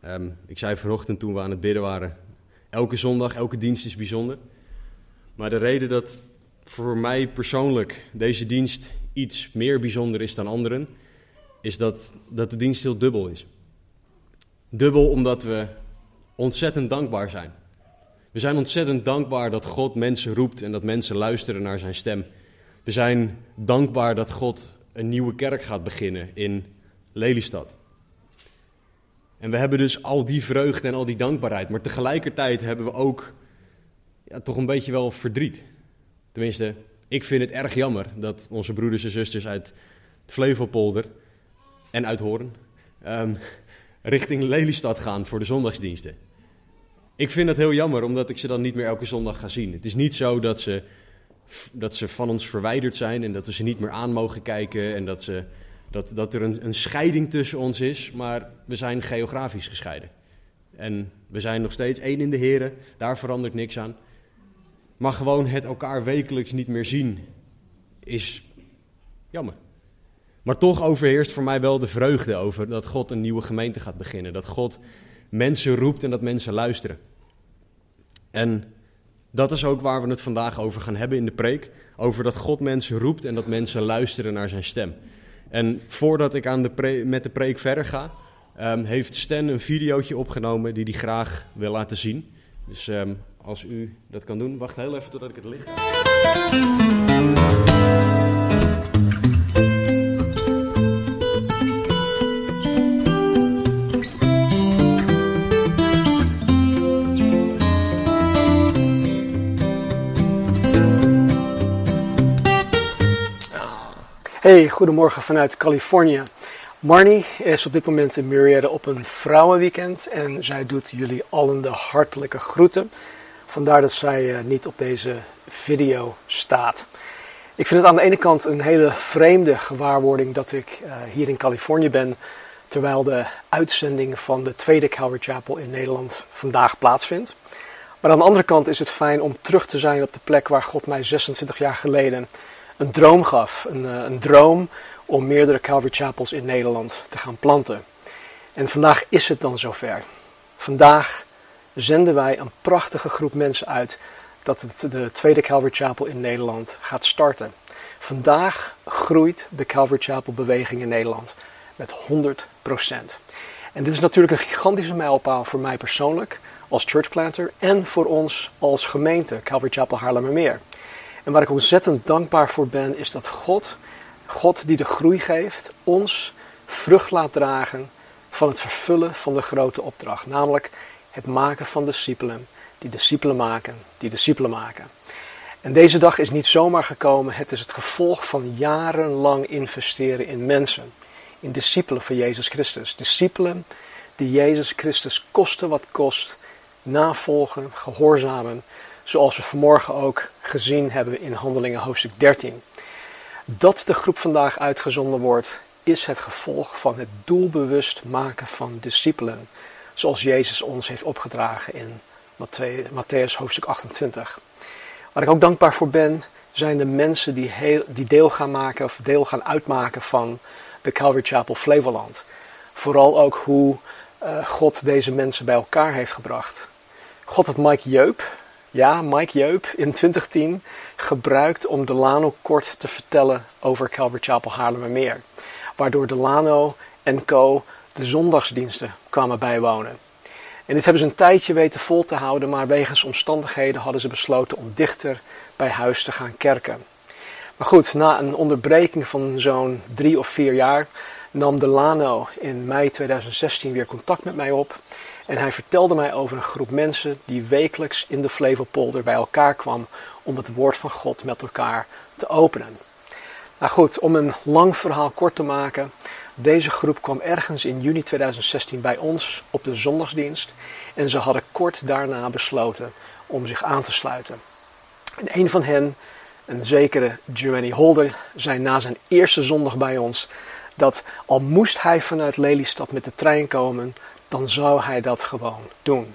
Ehm, ik zei vanochtend toen we aan het bidden waren: elke zondag, elke dienst is bijzonder. Maar de reden dat voor mij persoonlijk deze dienst iets meer bijzonder is dan anderen, is dat, dat de dienst heel dubbel is. Dubbel omdat we ontzettend dankbaar zijn. We zijn ontzettend dankbaar dat God mensen roept en dat mensen luisteren naar zijn stem. We zijn dankbaar dat God een nieuwe kerk gaat beginnen in Lelystad. En we hebben dus al die vreugde en al die dankbaarheid, maar tegelijkertijd hebben we ook ja, toch een beetje wel verdriet. Tenminste, ik vind het erg jammer dat onze broeders en zusters uit het Flevopolder en uit Hoorn um, richting Lelystad gaan voor de zondagsdiensten. Ik vind dat heel jammer, omdat ik ze dan niet meer elke zondag ga zien. Het is niet zo dat ze, dat ze van ons verwijderd zijn en dat we ze niet meer aan mogen kijken en dat, ze, dat, dat er een, een scheiding tussen ons is, maar we zijn geografisch gescheiden. En we zijn nog steeds één in de Heren, daar verandert niks aan. Maar gewoon het elkaar wekelijks niet meer zien is jammer. Maar toch overheerst voor mij wel de vreugde over dat God een nieuwe gemeente gaat beginnen. Dat God mensen roept en dat mensen luisteren. En dat is ook waar we het vandaag over gaan hebben in de preek. Over dat God mensen roept en dat mensen luisteren naar zijn stem. En voordat ik aan de met de preek verder ga, um, heeft Stan een videootje opgenomen die hij graag wil laten zien. Dus um, als u dat kan doen, wacht heel even totdat ik het licht Hey, goedemorgen vanuit Californië. Marnie is op dit moment in Murrieta op een vrouwenweekend en zij doet jullie allen de hartelijke groeten. Vandaar dat zij uh, niet op deze video staat. Ik vind het aan de ene kant een hele vreemde gewaarwording dat ik uh, hier in Californië ben, terwijl de uitzending van de tweede Calvary Chapel in Nederland vandaag plaatsvindt. Maar aan de andere kant is het fijn om terug te zijn op de plek waar God mij 26 jaar geleden een droom gaf. Een, uh, een droom om meerdere Calvary Chapels in Nederland te gaan planten. En vandaag is het dan zover. Vandaag zenden wij een prachtige groep mensen uit dat het de tweede Calvary Chapel in Nederland gaat starten. Vandaag groeit de Calvary Chapel beweging in Nederland met 100%. En dit is natuurlijk een gigantische mijlpaal voor mij persoonlijk als churchplanter en voor ons als gemeente Calvary Chapel Haarlemmermeer. En waar ik ontzettend dankbaar voor ben is dat God, God die de groei geeft, ons vrucht laat dragen van het vervullen van de grote opdracht. Namelijk het maken van discipelen, die discipelen maken, die discipelen maken. En deze dag is niet zomaar gekomen, het is het gevolg van jarenlang investeren in mensen, in discipelen van Jezus Christus. Discipelen die Jezus Christus koste wat kost, navolgen, gehoorzamen, zoals we vanmorgen ook gezien hebben in Handelingen hoofdstuk 13. Dat de groep vandaag uitgezonden wordt, is het gevolg van het doelbewust maken van discipelen zoals Jezus ons heeft opgedragen in Matthäus hoofdstuk 28. Waar ik ook dankbaar voor ben, zijn de mensen die, heel, die deel gaan maken of deel gaan uitmaken van de Calvary Chapel Flevoland. Vooral ook hoe uh, God deze mensen bij elkaar heeft gebracht. God had Mike Jeup, ja, Mike Jeup in 2010 gebruikt om Delano kort te vertellen over Calvary Chapel Haarlemmermeer. Waardoor Delano en co de zondagsdiensten kwamen bijwonen. En dit hebben ze een tijdje weten vol te houden, maar wegens omstandigheden hadden ze besloten om dichter bij huis te gaan kerken. Maar goed, na een onderbreking van zo'n drie of vier jaar nam Delano in mei 2016 weer contact met mij op. En hij vertelde mij over een groep mensen die wekelijks in de Flevopolder bij elkaar kwam om het woord van God met elkaar te openen. Nou goed, om een lang verhaal kort te maken. Deze groep kwam ergens in juni 2016 bij ons op de zondagsdienst en ze hadden kort daarna besloten om zich aan te sluiten. En een van hen, een zekere Giovanni Holder, zei na zijn eerste zondag bij ons dat al moest hij vanuit Lelystad met de trein komen, dan zou hij dat gewoon doen.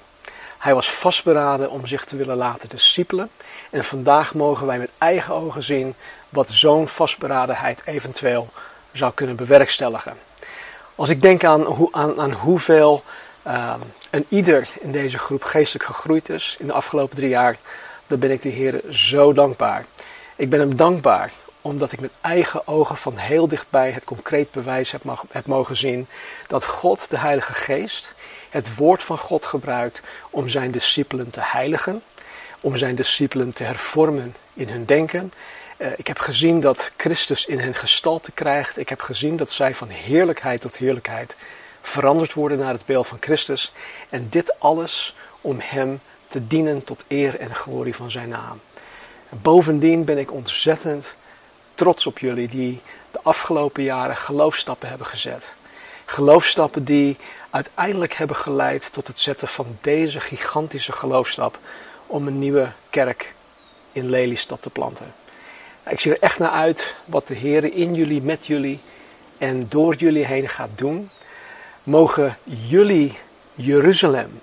Hij was vastberaden om zich te willen laten discipelen. En vandaag mogen wij met eigen ogen zien wat zo'n vastberadenheid eventueel zou kunnen bewerkstelligen. Als ik denk aan, hoe, aan, aan hoeveel uh, een ieder in deze groep geestelijk gegroeid is in de afgelopen drie jaar, dan ben ik de Heer zo dankbaar. Ik ben hem dankbaar omdat ik met eigen ogen van heel dichtbij het concreet bewijs heb, mag, heb mogen zien dat God, de Heilige Geest, het woord van God gebruikt om zijn discipelen te heiligen, om zijn discipelen te hervormen in hun denken. Uh, ik heb gezien dat Christus in hen gestalte krijgt. Ik heb gezien dat zij van heerlijkheid tot heerlijkheid veranderd worden naar het beeld van Christus. En dit alles om Hem te dienen tot eer en glorie van Zijn naam. Bovendien ben ik ontzettend trots op jullie die de afgelopen jaren geloofstappen hebben gezet. Geloofstappen die uiteindelijk hebben geleid tot het zetten van deze gigantische geloofstap om een nieuwe kerk in Lelystad te planten. Ik zie er echt naar uit wat de Heer in jullie, met jullie en door jullie heen gaat doen. Mogen jullie Jeruzalem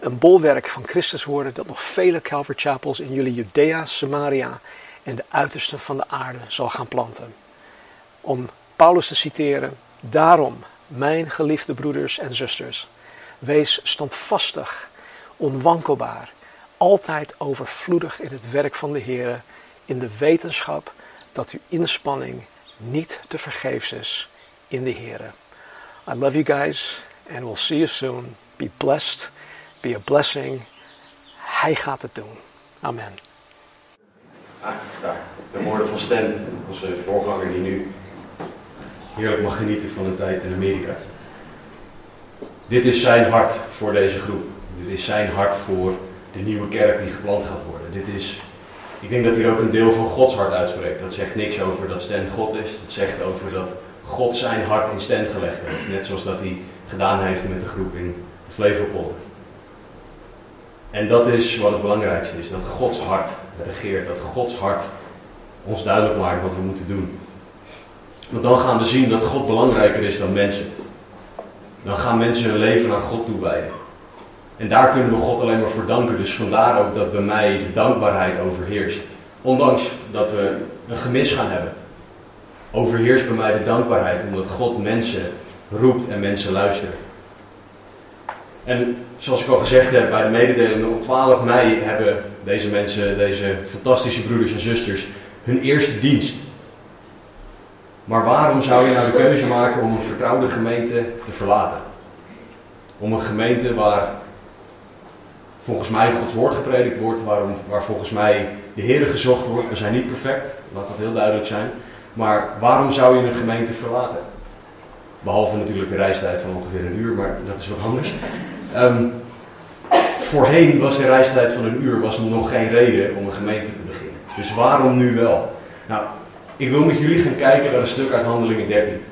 een bolwerk van Christus worden dat nog vele Calvary Chapels in jullie Judea, Samaria en de uitersten van de aarde zal gaan planten. Om Paulus te citeren, daarom, mijn geliefde broeders en zusters, wees standvastig, onwankelbaar, altijd overvloedig in het werk van de Heer, in de wetenschap dat uw inspanning niet te vergeefs is in de Heer. I love you guys and we'll see you soon. Be blessed, be a blessing. Hij gaat het doen. Amen. Daar. De woorden van Stan, onze voorganger die nu heerlijk mag genieten van een tijd in Amerika. Dit is zijn hart voor deze groep. Dit is zijn hart voor de nieuwe kerk die geplant gaat worden. Dit is, ik denk dat hij ook een deel van Gods hart uitspreekt. Dat zegt niks over dat Stan God is. Dat zegt over dat God zijn hart in Stan gelegd heeft. Net zoals dat hij gedaan heeft met de groep in Flevopolder. En dat is wat het belangrijkste is. Dat Gods hart regeert. Dat Gods hart ons duidelijk maakt wat we moeten doen. Want dan gaan we zien dat God belangrijker is dan mensen. Dan gaan mensen hun leven aan God toewijden. En daar kunnen we God alleen maar voor danken. Dus vandaar ook dat bij mij de dankbaarheid overheerst. Ondanks dat we een gemis gaan hebben. Overheerst bij mij de dankbaarheid omdat God mensen roept en mensen luistert. En zoals ik al gezegd heb bij de mededelingen, op 12 mei hebben deze mensen, deze fantastische broeders en zusters, hun eerste dienst. Maar waarom zou je nou de keuze maken om een vertrouwde gemeente te verlaten? Om een gemeente waar volgens mij Gods woord gepredikt wordt, waarom, waar volgens mij de Heer gezocht wordt. We zijn niet perfect, laat dat heel duidelijk zijn. Maar waarom zou je een gemeente verlaten? Behalve natuurlijk de reistijd van ongeveer een uur, maar dat is wat anders. Um, voorheen was de reistijd van een uur was nog geen reden om een gemeente te beginnen. Dus waarom nu wel? Nou, ik wil met jullie gaan kijken naar een stuk uit Handelingen 13.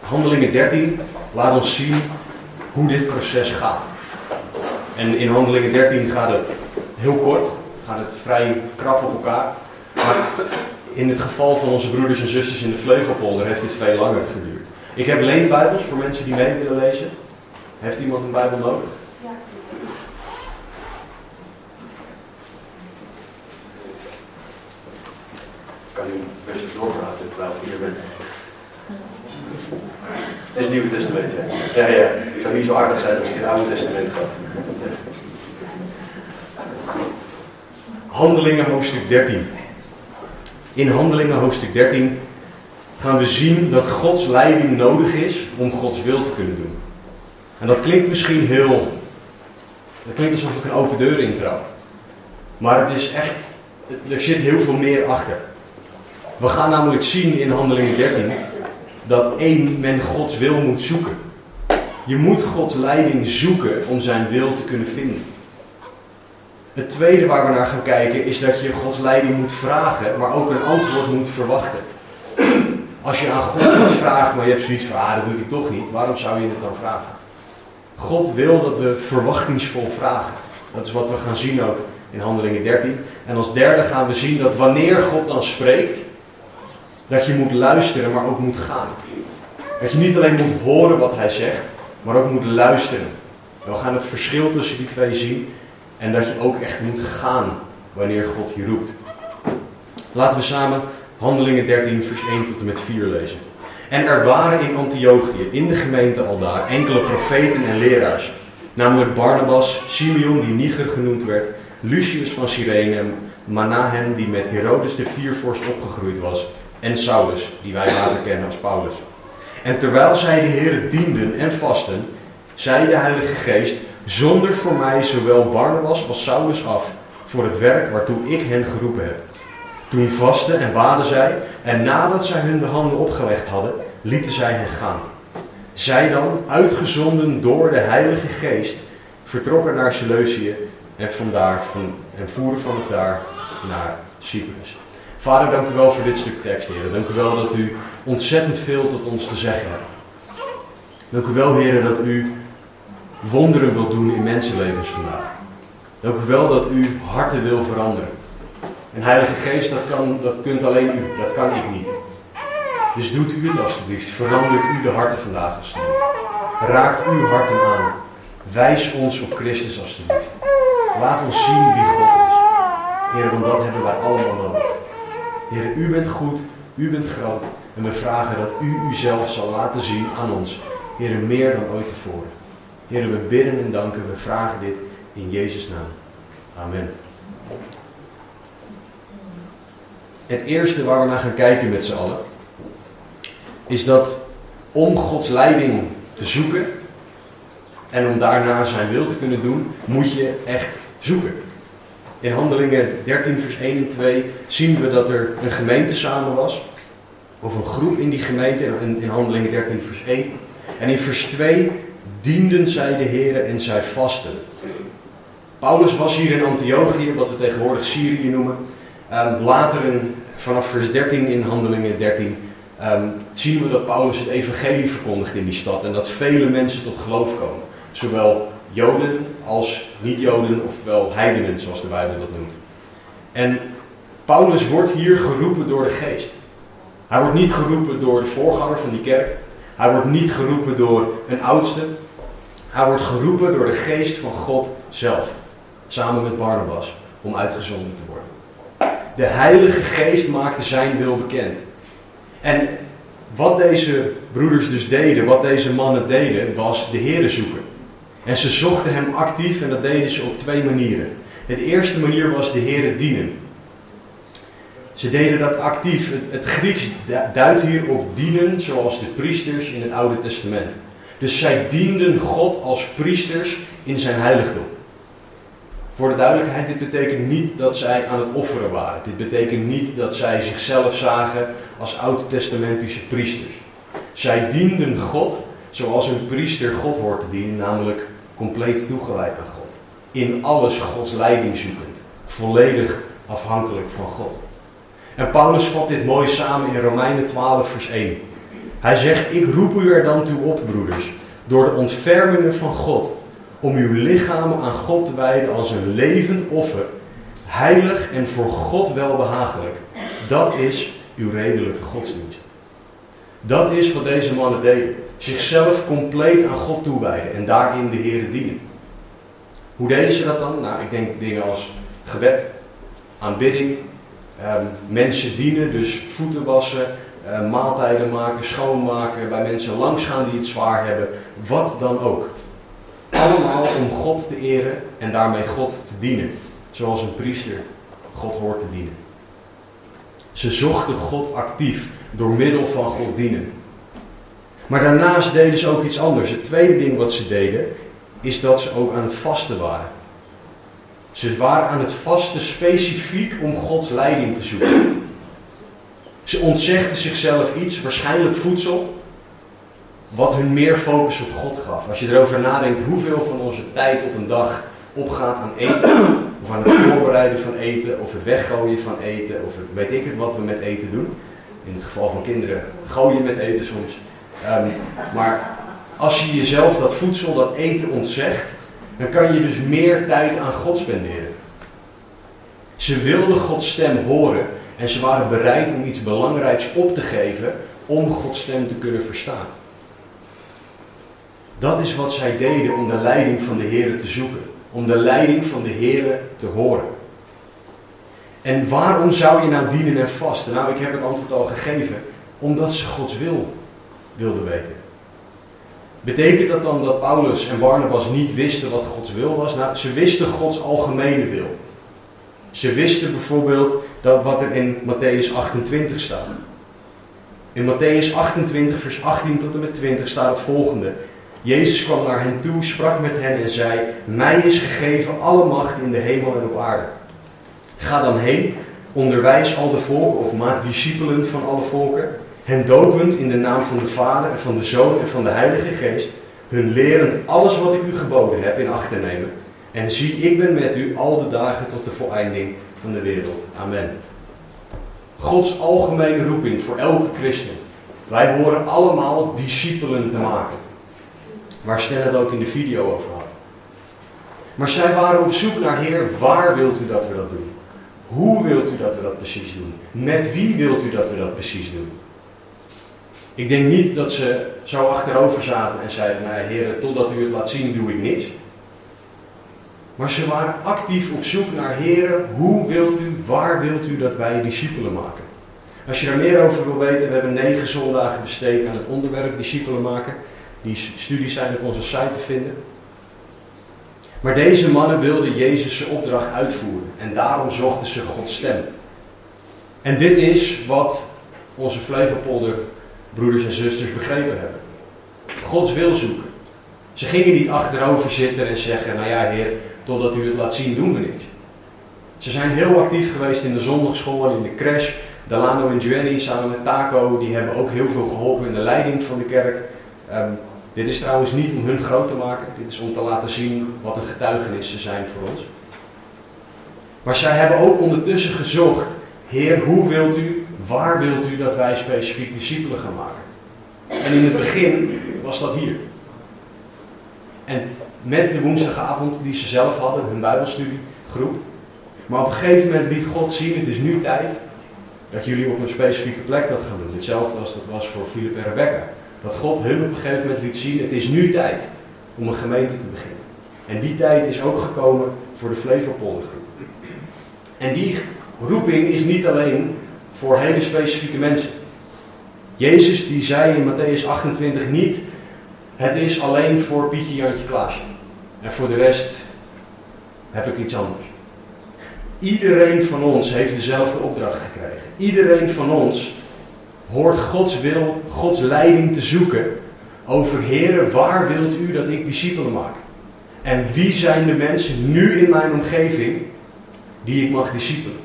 Handelingen 13 laat ons zien hoe dit proces gaat. En in Handelingen 13 gaat het heel kort, gaat het vrij krap op elkaar. Maar in het geval van onze broeders en zusters in de Fleuvelpolder heeft dit veel langer geduurd. Ik heb leenbijbels voor mensen die mee willen lezen. Heeft iemand een Bijbel nodig? Ja. Kan u best doorpraten terwijl ik hier ben? Het is het Nieuwe Testament, hè? Ja, ja. Ik zou niet zo aardig zijn als ik in het Oude Testament ga. Handelingen hoofdstuk 13. In Handelingen hoofdstuk 13 gaan we zien dat Gods leiding nodig is om Gods wil te kunnen doen. En dat klinkt misschien heel. Dat klinkt alsof ik een open deur intrap. Maar het is echt. Er zit heel veel meer achter. We gaan namelijk zien in Handelingen 13 dat één men Gods wil moet zoeken. Je moet Gods leiding zoeken om zijn wil te kunnen vinden. Het tweede waar we naar gaan kijken is dat je Gods leiding moet vragen, maar ook een antwoord moet verwachten. Als je aan God iets vraagt, maar je hebt zoiets van, ah, dat doet hij toch niet, waarom zou je het dan vragen? God wil dat we verwachtingsvol vragen. Dat is wat we gaan zien ook in Handelingen 13. En als derde gaan we zien dat wanneer God dan spreekt, dat je moet luisteren, maar ook moet gaan. Dat je niet alleen moet horen wat hij zegt, maar ook moet luisteren. En we gaan het verschil tussen die twee zien en dat je ook echt moet gaan wanneer God je roept. Laten we samen Handelingen 13, vers 1 tot en met 4 lezen. En er waren in Antiochië, in de gemeente al daar, enkele profeten en leraars. Namelijk Barnabas, Simeon, die Niger genoemd werd, Lucius van Cyrene, Manahem, die met Herodes de viervorst opgegroeid was, en Saulus, die wij later kennen als Paulus. En terwijl zij de Heeren dienden en vasten, zei de Heilige Geest, zonder voor mij zowel Barnabas als Saulus af, voor het werk waartoe ik hen geroepen heb. Toen vasten en baden zij, en nadat zij hun de handen opgelegd hadden, lieten zij hen gaan. Zij dan, uitgezonden door de Heilige Geest, vertrokken naar Seleucië en, vandaar van, en voeren vanaf daar naar Cyprus. Vader, dank u wel voor dit stuk tekst, Heer. Dank u wel dat u ontzettend veel tot ons te zeggen hebt. Dank u wel, Heer, dat u wonderen wilt doen in mensenlevens vandaag. Dank u wel dat u harten wil veranderen. En Heilige Geest, dat, kan, dat kunt alleen u, dat kan ik niet. Dus doet u het alstublieft. Verandert u de harten vandaag alstublieft. Raakt uw harten aan. Wijs ons op Christus alstublieft. Laat ons zien wie God is. Heer, want dat hebben wij allemaal nodig. Heer, u bent goed, u bent groot. En we vragen dat u uzelf zal laten zien aan ons. Heer, meer dan ooit tevoren. Heer, we bidden en danken. We vragen dit in Jezus' naam. Amen. Het eerste waar we naar gaan kijken met z'n allen, is dat om Gods leiding te zoeken en om daarna zijn wil te kunnen doen, moet je echt zoeken. In Handelingen 13, vers 1 en 2 zien we dat er een gemeente samen was, of een groep in die gemeente, in, in Handelingen 13, vers 1. En in vers 2 dienden zij de Heer en zij vasten. Paulus was hier in Antiochië, wat we tegenwoordig Syrië noemen. Um, later, vanaf vers 13 in Handelingen 13, um, ehm, zien we dat Paulus het evangelie verkondigt in die stad en dat vele mensen tot geloof komen. Zowel Joden als niet-Joden, oftewel heidenen, zoals de Bijbel dat noemt. En Paulus wordt hier geroepen door de geest. Hij wordt niet geroepen door de voorganger van die kerk. Hij wordt niet geroepen door een oudste. Hij wordt geroepen door de geest van God zelf. Samen met Barnabas om uitgezonden te worden. De Heilige Geest maakte zijn wil bekend. En wat deze broeders dus deden, wat deze mannen deden, was de Heer zoeken. En ze zochten hem actief en dat deden ze op twee manieren. De eerste manier was de Heer dienen. Ze deden dat actief. Het, het Grieks duidt hier op dienen zoals de priesters in het Oude Testament. Dus zij dienden God als priesters in zijn heiligdom. Voor de duidelijkheid, dit betekent niet dat zij aan het offeren waren. Dit betekent niet dat zij zichzelf zagen als oud-testamentische priesters. Zij dienden God zoals een priester God hoort te dienen, namelijk compleet toegewijd aan God. In alles Gods leiding zoekend, volledig afhankelijk van God. En Paulus vat dit mooi samen in Romeinen 12, vers 1. Hij zegt: Ik roep u er dan toe op, broeders, door de ontfermingen van God om uw lichamen aan God te wijden als een levend offer, heilig en voor God welbehagelijk. Dat is uw redelijke godsdienst. Dat is wat deze mannen deden. Zichzelf compleet aan God toewijden en daarin de Heer dienen. Hoe deden ze dat dan? Nou, ik denk dingen als gebed, aanbidding, ehm, mensen dienen, dus voeten wassen, eh, maaltijden maken, schoonmaken, bij mensen langsgaan die het zwaar hebben, wat dan ook. Allemaal om God te eren en daarmee God te dienen. Zoals een priester God hoort te dienen. Ze zochten God actief door middel van God dienen. Maar daarnaast deden ze ook iets anders. Het tweede ding wat ze deden, is dat ze ook aan het vasten waren. Ze waren aan het vasten specifiek om Gods leiding te zoeken. Ze ontzegden zichzelf iets, waarschijnlijk voedsel, wat hun meer focus op God gaf. Als je erover nadenkt hoeveel van onze tijd op een dag opgaat aan eten, of aan het voorbereiden van eten, of het weggooien van eten, of het weet ik het wat we met eten doen, In het geval van kinderen gooien met eten soms. Ehm, maar als je jezelf dat voedsel, dat eten ontzegt, dan kan je dus meer tijd aan God spenderen. Ze wilden Gods stem horen en ze waren bereid om iets belangrijks op te geven om Gods stem te kunnen verstaan. Dat is wat zij deden om de leiding van de Heer te zoeken. Om de leiding van de Heer te horen. En waarom zou je nou dienen en vasten? Nou, ik heb het antwoord al gegeven. Omdat ze Gods wil wilden weten. Betekent dat dan dat Paulus en Barnabas niet wisten wat Gods wil was? Nou, ze wisten Gods algemene wil. Ze wisten bijvoorbeeld dat wat er in Matthäus 28 staat. In Matthäus 28, vers 18 tot en met 20 staat het volgende. Jezus kwam naar hen toe, sprak met hen en zei: Mij is gegeven alle macht in de hemel en op aarde. Ga dan heen, onderwijs al de volken of maak discipelen van alle volken, hen dopend in de naam van de Vader en van de Zoon en van de Heilige Geest, hun lerend alles wat ik u geboden heb in acht te nemen. En zie, ik ben met u al de dagen tot de voleinding van de wereld. Amen. Gods algemene roeping voor elke christen. Wij horen allemaal discipelen te maken. Waar Stan het ook in de video over had. Maar zij waren op zoek naar Heer, waar wilt u dat we dat doen? Hoe wilt u dat we dat precies doen? Met wie wilt u dat we dat precies doen? Ik denk niet dat ze zo achterover zaten en zeiden, nou heren, totdat u het laat zien doe ik niks. Maar ze waren actief op zoek naar heren, hoe wilt u, waar wilt u dat wij discipelen maken? Als je daar meer over wil weten, we hebben negen zondagen besteed aan het onderwerp discipelen maken. Die studies zijn op onze site te vinden. Maar deze mannen wilden Jezus' opdracht uitvoeren en daarom zochten ze Gods stem. En dit is wat onze Flevopolder broeders en zusters begrepen hebben. Gods wil zoeken. Ze gingen niet achterover zitten en zeggen, nou ja heer, totdat u het laat zien doen we niks. Ze zijn heel actief geweest in de zondagschool en in de crash. Delano en Jenny samen met Taco, die hebben ook heel veel geholpen in de leiding van de kerk. Ehm, dit is trouwens niet om hun groot te maken, dit is om te laten zien wat een getuigenis ze zijn voor ons. Maar zij hebben ook ondertussen gezocht, Heer, hoe wilt u, waar wilt u dat wij specifiek discipelen gaan maken? En in het begin was dat hier. En met de woensdagavond die ze zelf hadden, hun Bijbelstudiegroep. Maar op een gegeven moment liet God zien, het is nu tijd dat jullie op een specifieke plek dat gaan doen. Hetzelfde als dat was voor Philip en Rebecca. Dat God hun op een gegeven moment liet zien, het is nu tijd om een gemeente te beginnen. En die tijd is ook gekomen voor de Flevopoldergroep. En die roeping is niet alleen voor hele specifieke mensen. Jezus die zei in Matthäus 28 niet, het is alleen voor Pietje, Jantje, Klaasje. En voor de rest heb ik iets anders. Iedereen van ons heeft dezelfde opdracht gekregen. Iedereen van ons hoort Gods wil, Gods leiding te zoeken over Heren, waar wilt u dat ik discipelen maak? En wie zijn de mensen nu in mijn omgeving die ik mag discipelen?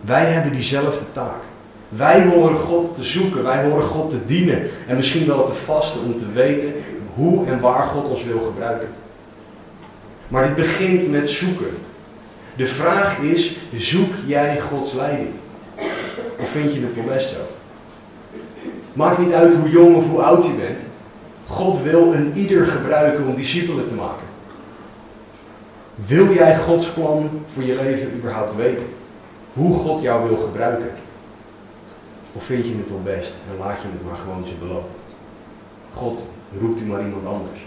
Wij hebben diezelfde taak. Wij horen God te zoeken, wij horen God te dienen en misschien wel te vasten om te weten hoe en waar God ons wil gebruiken. Maar dit begint met zoeken. De vraag is, zoek jij Gods leiding? Of vind je het voor best zo? Maakt niet uit hoe jong of hoe oud je bent. God wil een ieder gebruiken om discipelen te maken. Wil jij Gods plan voor je leven überhaupt weten? Hoe God jou wil gebruiken? Of vind je het wel best en laat je het maar gewoon zo belopen? God roept u maar iemand anders.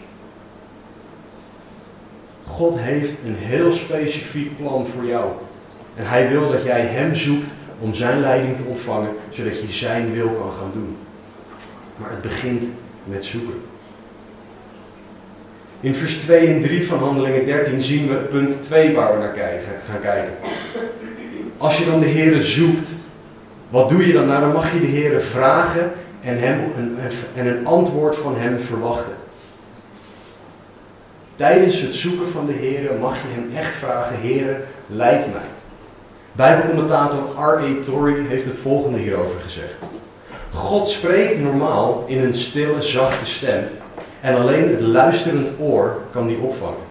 God heeft een heel specifiek plan voor jou. En hij wil dat jij hem zoekt om zijn leiding te ontvangen, zodat je zijn wil kan gaan doen. Maar het begint met zoeken. In vers 2 en 3 van Handelingen 13 zien we punt 2 waar we naar kijken, gaan kijken. Als je dan de Heer zoekt, wat doe je dan? Nou, dan mag je de Heer vragen en, hem een, en een antwoord van hem verwachten. Tijdens het zoeken van de Heer mag je hem echt vragen: Heer, leid mij. Bijbelcommentator R.A. Torrey heeft het volgende hierover gezegd. God spreekt normaal in een stille, zachte stem en alleen het luisterend oor kan die opvangen.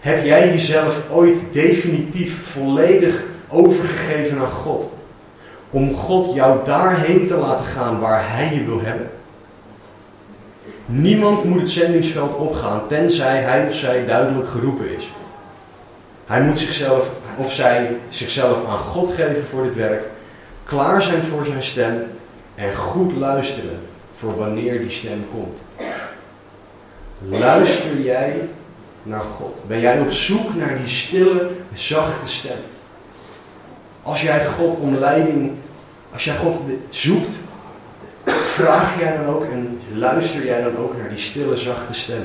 Heb jij jezelf ooit definitief volledig overgegeven aan God? om God jou daarheen te laten gaan waar Hij je wil hebben. Niemand moet het zendingsveld opgaan tenzij hij of zij duidelijk geroepen is. Hij moet zichzelf of zij zichzelf aan God geven voor dit werk, klaar zijn voor zijn stem en goed luisteren voor wanneer die stem komt. Luister jij naar God? Ben jij op zoek naar die stille, zachte stem? Als jij God om leiding, als jij God zoekt, vraag jij dan ook en luister jij dan ook naar die stille, zachte stem?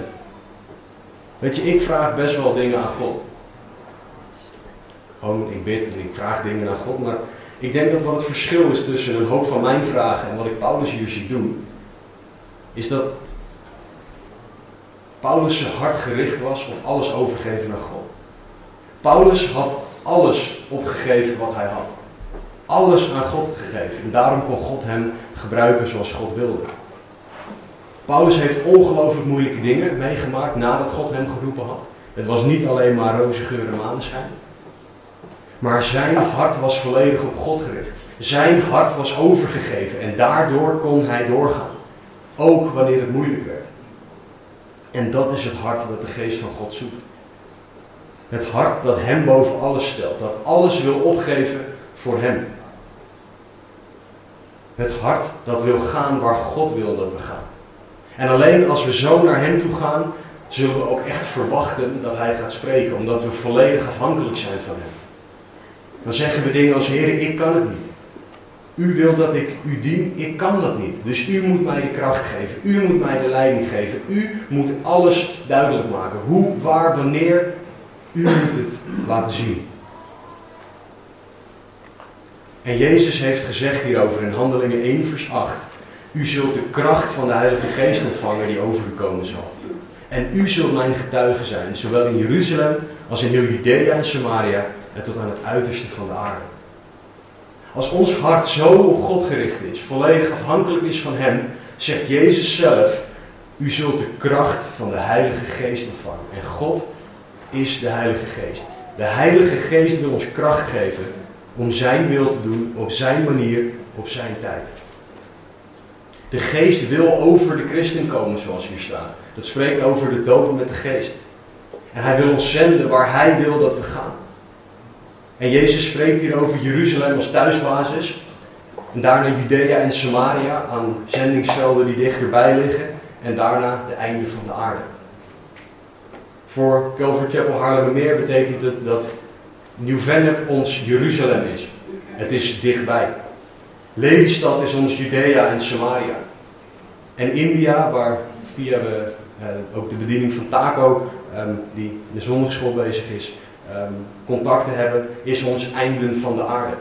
Weet je, ik vraag best wel dingen aan God. Gewoon, ik bid en ik vraag dingen aan God, maar ik denk dat wat het verschil is tussen een hoop van mijn vragen en wat ik Paulus hier zie doen, is dat Paulus' hart gericht was op alles overgeven aan God. Paulus had alles opgegeven wat hij had. Alles aan God gegeven. En daarom kon God hem gebruiken zoals God wilde. Paulus heeft ongelooflijk moeilijke dingen meegemaakt nadat God hem geroepen had. Het was niet alleen maar roze geur en maneschijn. Maar zijn hart was volledig op God gericht. Zijn hart was overgegeven en daardoor kon hij doorgaan. Ook wanneer het moeilijk werd. En dat is het hart dat de geest van God zoekt. Het hart dat hem boven alles stelt. Dat alles wil opgeven voor hem. Het hart dat wil gaan waar God wil dat we gaan. En alleen als we zo naar hem toe gaan, zullen we ook echt verwachten dat hij gaat spreken. Omdat we volledig afhankelijk zijn van hem. Dan zeggen we dingen als, Heer, ik kan het niet. U wil dat ik u dien, ik kan dat niet. Dus u moet mij de kracht geven. U moet mij de leiding geven. U moet alles duidelijk maken. Hoe, waar, wanneer. U moet het laten zien. En Jezus heeft gezegd hierover in Handelingen 1, vers 8. U zult de kracht van de Heilige Geest ontvangen die over u komen zal. En u zult mijn getuige zijn, zowel in Jeruzalem als in heel Judea en Samaria en tot aan het uiterste van de aarde. Als ons hart zo op God gericht is, volledig afhankelijk is van Hem, zegt Jezus zelf: U zult de kracht van de Heilige Geest ontvangen. En God is de Heilige Geest. De Heilige Geest wil ons kracht geven om Zijn wil te doen op Zijn manier, op Zijn tijd. De Geest wil over de christen komen, zoals hier staat. Dat spreekt over de dopen met de Geest. En Hij wil ons zenden waar Hij wil dat we gaan. En Jezus spreekt hier over Jeruzalem als thuisbasis. En daarna Judea en Samaria aan zendingsvelden die dichterbij liggen. En daarna de einde van de aarde. Voor Calvary Chapel Haarlemmermeer betekent het dat Nieuw-Vennep ons Jeruzalem is. Het is dichtbij. Lelystad is ons Judea en Samaria. En India, waar via we uh, ook de bediening van Taco, um, die in de zondagschool bezig is, um, contacten hebben, is ons einden van de aarde.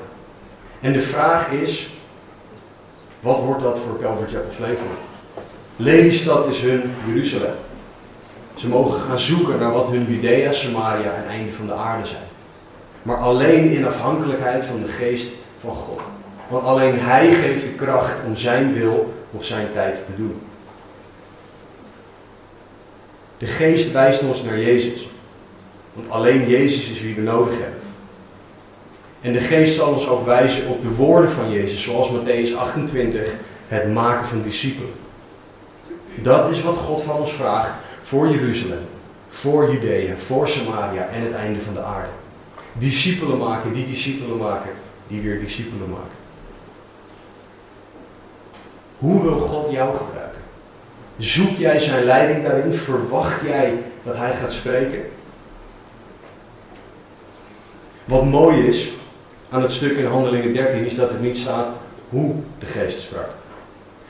En de vraag is, wat wordt dat voor Calvary Chapel Flevoland? Lelystad is hun Jeruzalem. Ze mogen gaan zoeken naar wat hun Judea, Samaria en einde van de aarde zijn. Maar alleen in afhankelijkheid van de geest van God. Want alleen Hij geeft de kracht om Zijn wil op Zijn tijd te doen. De geest wijst ons naar Jezus. Want alleen Jezus is wie we nodig hebben. En de geest zal ons ook wijzen op de woorden van Jezus, zoals Matthäus 28, het maken van discipelen. Dat is wat God van ons vraagt voor Jeruzalem, voor Judea, voor Samaria en het einde van de aarde. Discipelen maken, die discipelen maken, die weer discipelen maken. Hoe wil God jou gebruiken? Zoek jij zijn leiding daarin? Verwacht jij dat hij gaat spreken? Wat mooi is aan het stuk in Handelingen 13 is dat er niet staat hoe de geest sprak.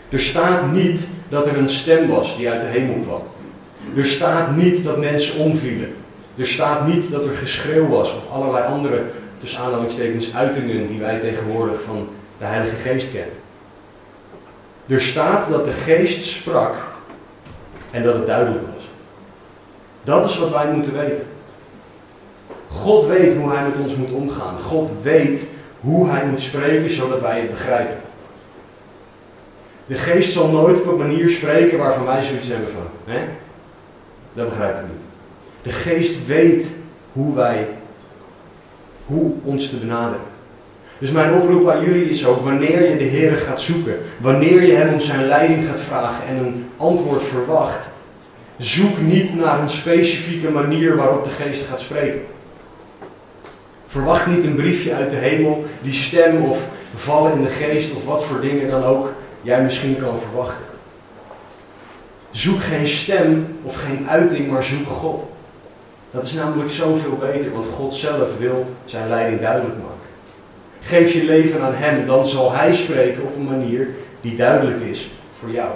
Er staat niet dat er een stem was die uit de hemel kwam. Er staat niet dat mensen omvielen. Er staat niet dat er geschreeuw was of allerlei andere, tussen aanhalingstekens, uitingen die wij tegenwoordig van de Heilige Geest kennen. Er staat dat de Geest sprak en dat het duidelijk was. Dat is wat wij moeten weten. God weet hoe hij met ons moet omgaan. God weet hoe hij moet spreken zodat wij het begrijpen. De geest zal nooit op een manier spreken waarvan wij zoiets hebben van, hè? Dat begrijp ik niet. De geest weet hoe wij, hoe ons te benaderen. Dus mijn oproep aan jullie is ook, wanneer je de Heer gaat zoeken, wanneer je Hem om zijn leiding gaat vragen en een antwoord verwacht, zoek niet naar een specifieke manier waarop de Geest gaat spreken. Verwacht niet een briefje uit de hemel, die stem of vallen in de geest of wat voor dingen dan ook jij misschien kan verwachten. Zoek geen stem of geen uiting, maar zoek God. Dat is namelijk zoveel beter, want God zelf wil zijn leiding duidelijk maken. Geef je leven aan Hem, dan zal Hij spreken op een manier die duidelijk is voor jou.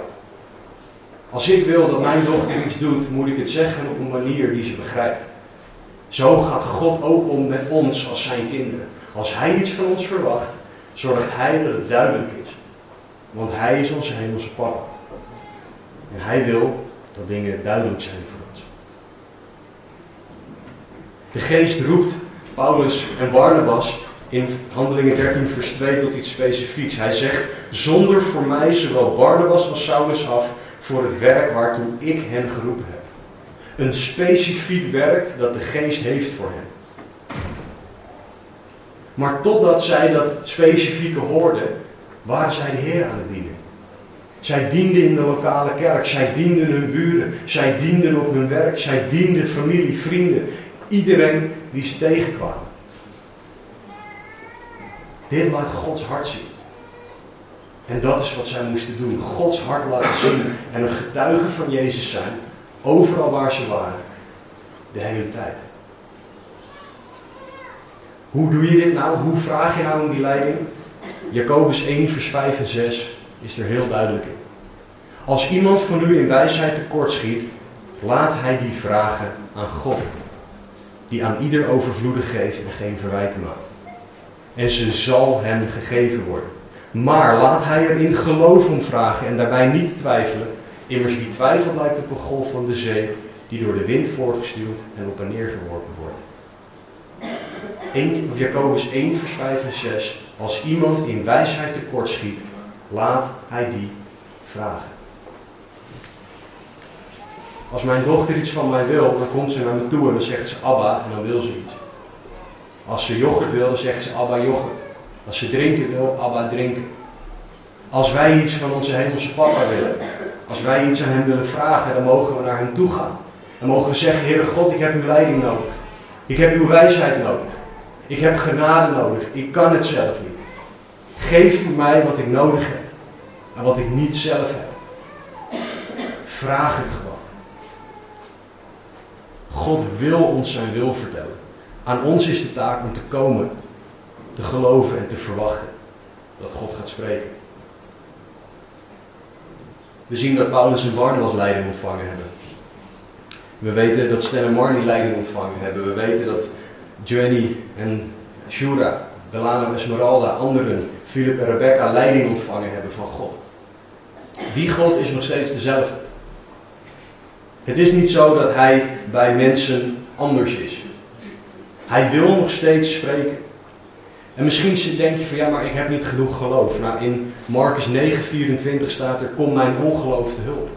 Als ik wil dat mijn dochter iets doet, moet ik het zeggen op een manier die ze begrijpt. Zo gaat God ook om met ons als zijn kinderen. Als Hij iets van ons verwacht, zorgt Hij dat het duidelijk is. Want Hij is onze hemelse papa. En Hij wil dat dingen duidelijk zijn voor ons. De geest roept Paulus en Barnabas in Handelingen 13, vers 2 tot iets specifieks. Hij zegt: Zonder voor mij zowel Barnabas als Saulus af voor het werk waartoe ik hen geroepen heb. Een specifiek werk dat de geest heeft voor hen. Maar totdat zij dat specifieke hoorden, waren zij de Heer aan het dienen. Zij dienden in de lokale kerk, zij dienden hun buren, zij dienden op hun werk, zij dienden familie, vrienden, iedereen die ze tegenkwamen. Dit laat Gods hart zien. En dat is wat zij moesten doen. Gods hart laten zien en een getuige van Jezus zijn, overal waar ze waren, de hele tijd. Hoe doe je dit nou? Hoe vraag je nou om die leiding? Jacobus 1, vers 5 en 6 is er heel duidelijk in. Als iemand van u in wijsheid tekortschiet, laat hij die vragen aan God, die aan ieder overvloedig geeft en geen verwijten maakt. En ze zal hem gegeven worden. Maar laat hij er in geloof om vragen en daarbij niet twijfelen. Immers wie twijfelt lijkt op een golf van de zee, die door de wind voortgestuwd en op en neer geworpen wordt. 1, Jacobus 1, vers 5 en 6. Als iemand in wijsheid tekortschiet, laat hij die vragen. Als mijn dochter iets van mij wil, dan komt ze naar me toe en dan zegt ze Abba en dan wil ze iets. Als ze yoghurt wil, dan zegt ze Abba yoghurt. Als ze drinken wil, Abba drinken. Als wij iets van onze hemelse papa willen, als wij iets aan hem willen vragen, dan mogen we naar hem toe gaan. Dan mogen we zeggen, Heere God, ik heb uw leiding nodig. Ik heb uw wijsheid nodig. Ik heb genade nodig. Ik kan het zelf niet. Geeft u mij wat ik nodig heb en wat ik niet zelf heb. Vraag het gewoon. God wil ons zijn wil vertellen. Aan ons is de taak om te komen, te geloven en te verwachten dat God gaat spreken. We zien dat Paulus en Barnabas leiding ontvangen hebben. We weten dat Stan en Marnie leiding ontvangen hebben. We weten dat Joanny en Shura, Delano Esmeralda, anderen, Philip en Rebecca leiding ontvangen hebben van God. Die God is nog steeds dezelfde. Het is niet zo dat hij bij mensen anders is. Hij wil nog steeds spreken. En misschien denk je van ja, maar ik heb niet genoeg geloof. Nou, in Marcus 9:24 staat er: Kom mijn ongeloof te hulp.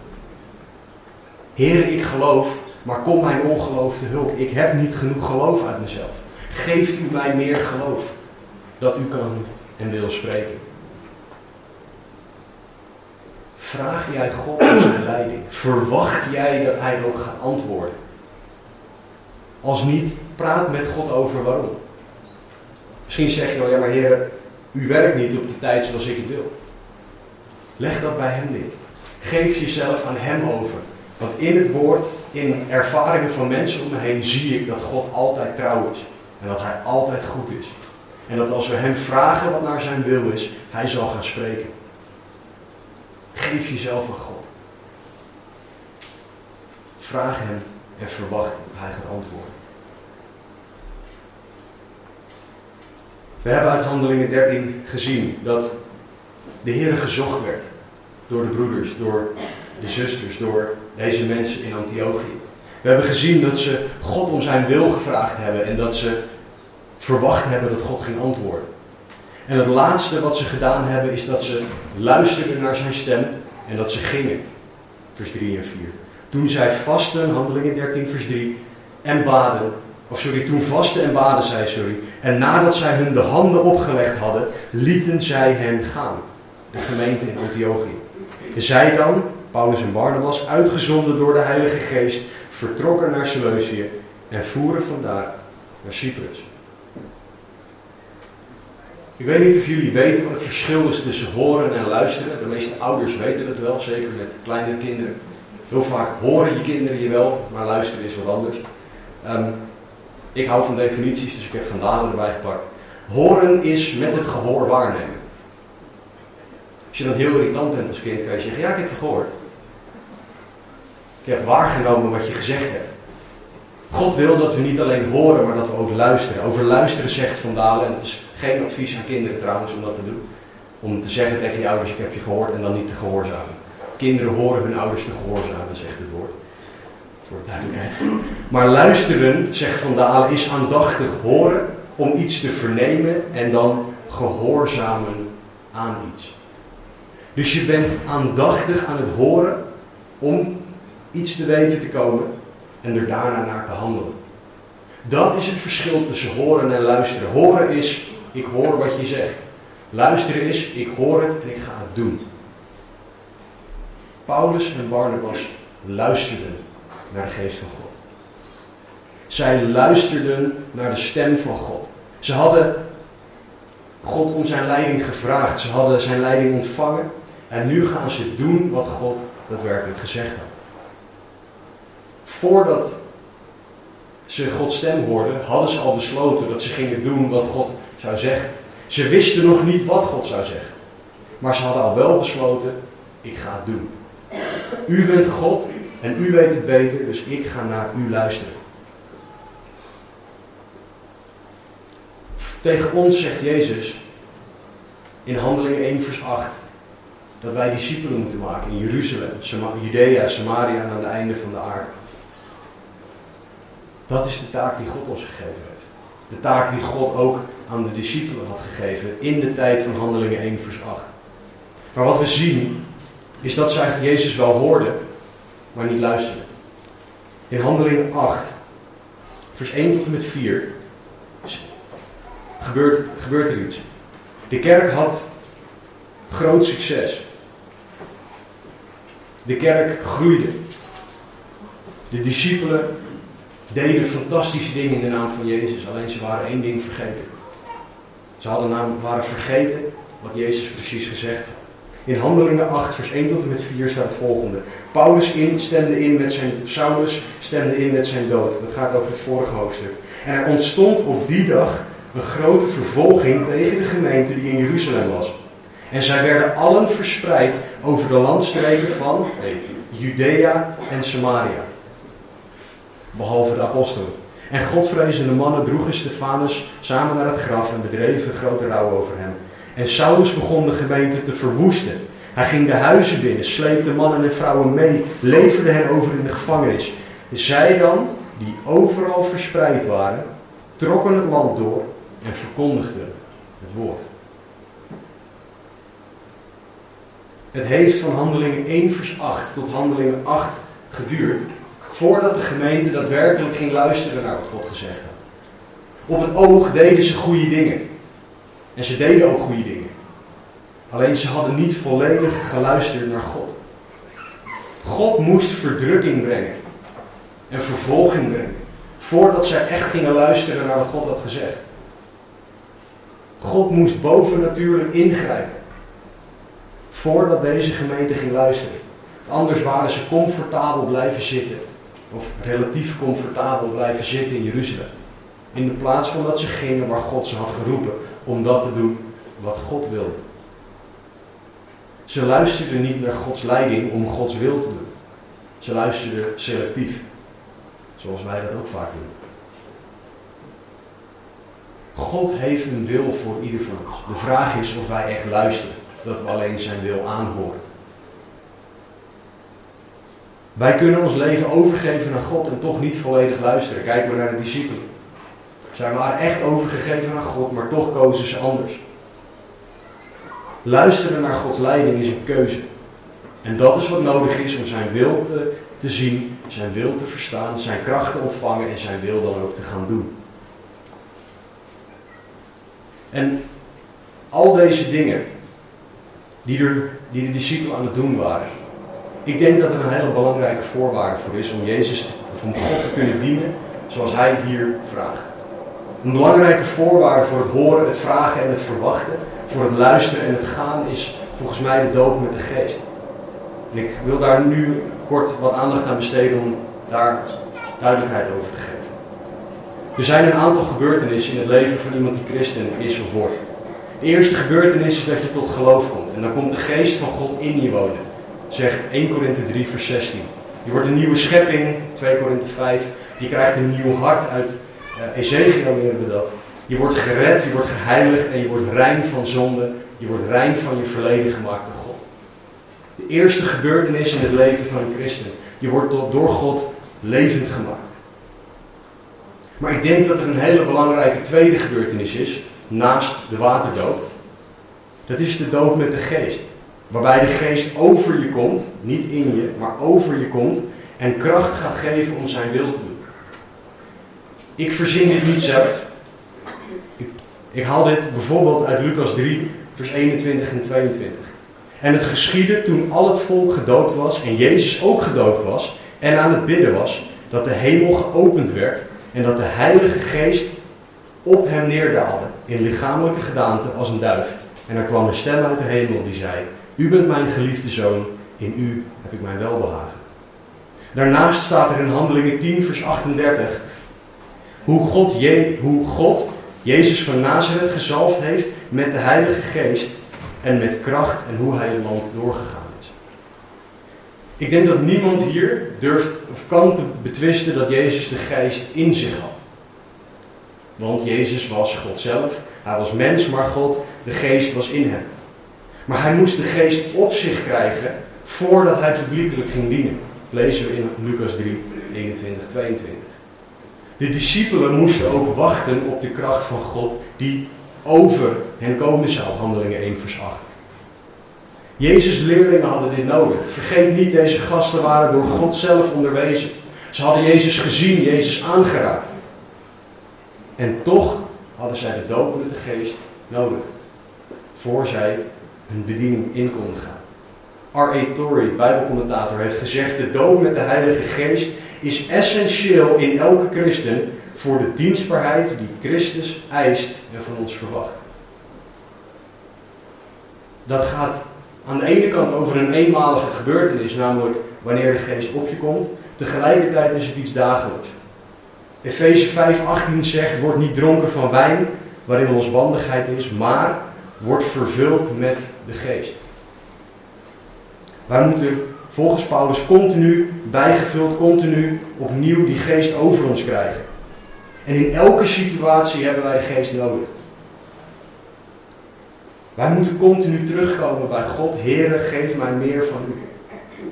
Heren, ik geloof, maar kom mijn ongeloof te hulp. Ik heb niet genoeg geloof uit mezelf. Geeft u mij meer geloof dat u kan en wil spreken. Vraag jij God om zijn leiding? Verwacht jij dat hij ook gaat antwoorden? Als niet, praat met God over waarom. Misschien zeg je wel, ja maar Heer, u werkt niet op de tijd zoals ik het wil. Leg dat bij hem neer. Geef jezelf aan hem over. Want in het woord, in ervaringen van mensen om me heen, zie ik dat God altijd trouw is. En dat hij altijd goed is. En dat als we hem vragen wat naar zijn wil is, hij zal gaan spreken. Geef jezelf aan God. Vraag hem en verwacht dat hij gaat antwoorden. We hebben uit Handelingen 13 gezien dat de Heer gezocht werd door de broeders, door de zusters, door deze mensen in Antiochië. We hebben gezien dat ze God om zijn wil gevraagd hebben en dat ze verwacht hebben dat God ging antwoorden. En het laatste wat ze gedaan hebben is dat ze luisterden naar zijn stem en dat ze gingen. Vers 3 en 4. Toen zij vasten, handelingen 13 vers 3, en baden, of sorry, toen vasten en baden zij, sorry. En nadat zij hun de handen opgelegd hadden, lieten zij hen gaan. De gemeente in Antiochië. Zij dan, Paulus en Barnabas, uitgezonden door de Heilige Geest, vertrokken naar Seleucië en voeren vandaar naar Cyprus. Ik weet niet of jullie weten wat het verschil is tussen horen en luisteren. De meeste ouders weten dat wel, zeker met kleinere kinderen. Heel vaak horen je kinderen je wel, maar luisteren is wat anders. Um, ik hou van definities, dus ik heb Van Dalen erbij gepakt. Horen is met het gehoor waarnemen. Als je dan heel irritant bent als kind, kan je zeggen: Ja, ik heb je gehoord. Ik heb waargenomen wat je gezegd hebt. God wil dat we niet alleen horen, maar dat we ook luisteren. Over luisteren zegt Van Dalen, en het is geen advies aan kinderen trouwens om dat te doen. Om te zeggen tegen je ouders: Ik heb je gehoord en dan niet te gehoorzamen. Kinderen horen hun ouders te gehoorzamen, zegt het woord voor de duidelijkheid. Maar luisteren, zegt Van Dalen, is aandachtig horen om iets te vernemen en dan gehoorzamen aan iets. Dus je bent aandachtig aan het horen om iets te weten te komen en er daarna naar te handelen. Dat is het verschil tussen horen en luisteren. Horen is, ik hoor wat je zegt. Luisteren is, ik hoor het en ik ga het doen. Paulus en Barnabas luisterden naar de geest van God. Zij luisterden naar de stem van God. Ze hadden God om zijn leiding gevraagd. Ze hadden zijn leiding ontvangen. En nu gaan ze doen wat God daadwerkelijk gezegd had. Voordat ze Gods stem hoorden, hadden ze al besloten dat ze gingen doen wat God zou zeggen. Ze wisten nog niet wat God zou zeggen. Maar ze hadden al wel besloten, ik ga het doen. U bent God en u weet het beter, dus ik ga naar u luisteren. Tegen ons zegt Jezus in Handeling 1, vers 8 dat wij discipelen moeten maken in Jeruzalem, Judea, Samaria en aan het einde van de aarde. Dat is de taak die God ons gegeven heeft. De taak die God ook aan de discipelen had gegeven in de tijd van Handelingen 1, vers 8. Maar wat we zien is dat zij Jezus wel hoorden, maar niet luisteren. In Handelingen 8, vers 1 tot en met 4, gebeurt, gebeurt er iets. De kerk had groot succes. De kerk groeide. De discipelen deden fantastische dingen in de naam van Jezus, alleen ze waren één ding vergeten. Ze hadden naam, waren vergeten wat Jezus precies gezegd had. In Handelingen 8, vers 1 tot en met 4 staat het volgende. Paulus stemde in met zijn, Saulus stemde in met zijn dood. Dat gaat over het vorige hoofdstuk. En er ontstond op die dag een grote vervolging tegen de gemeente die in Jeruzalem was. En zij werden allen verspreid over de landstreken van Judea en Samaria. Behalve de apostelen. En godvrezende mannen droegen Stefanus samen naar het graf en bedreven grote rouw over hem. En Saulus begon de gemeente te verwoesten. Hij ging de huizen binnen, sleepte mannen en vrouwen mee, leverde hen over in de gevangenis. Zij dan, die overal verspreid waren, trokken het land door en verkondigden het woord. Het heeft van handelingen 1 vers 8 tot handelingen 8 geduurd voordat de gemeente daadwerkelijk ging luisteren naar wat God gezegd had. Op het oog deden ze goede dingen. En ze deden ook goede dingen. Alleen ze hadden niet volledig geluisterd naar God. God moest verdrukking brengen en vervolging brengen voordat zij echt gingen luisteren naar wat God had gezegd. God moest bovennatuurlijk ingrijpen voordat deze gemeente ging luisteren. Anders waren ze comfortabel blijven zitten, of relatief comfortabel blijven zitten in Jeruzalem. In de plaats van dat ze gingen waar God ze had geroepen om dat te doen wat God wilde. Ze luisterden niet naar Gods leiding om Gods wil te doen. Ze luisterden selectief. Zoals wij dat ook vaak doen. God heeft een wil voor ieder van ons. De vraag is of wij echt luisteren. Of dat we alleen zijn wil aanhoren. Wij kunnen ons leven overgeven naar God en toch niet volledig luisteren. Kijk maar naar de discipelen. Zij waren echt overgegeven aan God, maar toch kozen ze anders. Luisteren naar Gods leiding is een keuze. En dat is wat nodig is om zijn wil te, te zien, zijn wil te verstaan, zijn kracht te ontvangen en zijn wil dan ook te gaan doen. En al deze dingen die, er, die de discipelen aan het doen waren, ik denk dat er een hele belangrijke voorwaarde voor is om Jezus, of om God te kunnen dienen zoals Hij hier vraagt. Een belangrijke voorwaarde voor het horen, het vragen en het verwachten, voor het luisteren en het gaan, is volgens mij de doop met de geest. En ik wil daar nu kort wat aandacht aan besteden om daar duidelijkheid over te geven. Er zijn een aantal gebeurtenissen in het leven van iemand die christen is of wordt. De eerste gebeurtenis is dat je tot geloof komt. En dan komt de geest van God in je wonen. Zegt 1 Korinthe 3 vers 16. Je wordt een nieuwe schepping, 2 Korinthe 5. Je krijgt een nieuw hart uit uh, Ezekiel leren we dat. Je wordt gered, je wordt geheiligd en je wordt rein van zonde. Je wordt rein van je verleden gemaakt door God. De eerste gebeurtenis in het leven van een christen. Je wordt door God levend gemaakt. Maar ik denk dat er een hele belangrijke tweede gebeurtenis is, naast de waterdoop. Dat is de doop met de geest. Waarbij de geest over je komt, niet in je, maar over je komt en kracht gaat geven om zijn wil te doen. Ik verzin dit niet zelf. Ik, haal dit bijvoorbeeld uit Lucas 3, vers 21 en 22. En het geschiedde toen al het volk gedoopt was en Jezus ook gedoopt was en aan het bidden was, dat de hemel geopend werd en dat de Heilige Geest op hem neerdaalde in lichamelijke gedaante als een duif. En er kwam een stem uit de hemel die zei: U bent mijn geliefde zoon, in u heb ik mijn welbehagen. Daarnaast staat er in Handelingen 10, vers 38 hoe God, Je, hoe God Jezus van Nazareth gezalfd heeft met de Heilige Geest en met kracht en hoe hij het land doorgegaan is. Ik denk dat niemand hier durft of kan te betwisten dat Jezus de Geest in zich had. Want Jezus was God zelf, hij was mens, maar God, de Geest was in hem. Maar hij moest de Geest op zich krijgen voordat hij publiekelijk ging dienen. lezen we in Lucas 3, 21, 22. De discipelen moesten ook wachten op de kracht van God die over hen komen zou. Handelingen 1 vers 8. Jezus' leerlingen hadden dit nodig. Vergeet niet, deze gasten waren door God zelf onderwezen. Ze hadden Jezus gezien, Jezus aangeraakt. En toch hadden zij de doop met de geest nodig. Voor zij hun bediening in konden gaan. R.A. Torrey, bijbelcommentator, heeft gezegd... de doop met de heilige geest is essentieel in elke christen voor de dienstbaarheid die Christus eist en van ons verwacht. Dat gaat aan de ene kant over een eenmalige gebeurtenis, namelijk wanneer de geest op je komt. Tegelijkertijd is het iets dagelijks. Efeze 5:18 zegt: Word niet dronken van wijn, waarin losbandigheid is, maar word vervuld met de geest. Wij moeten volgens Paulus continu bijgevuld, continu opnieuw die geest over ons krijgen. En in elke situatie hebben wij de geest nodig. Wij moeten continu terugkomen bij God. Heere, geef mij meer van u.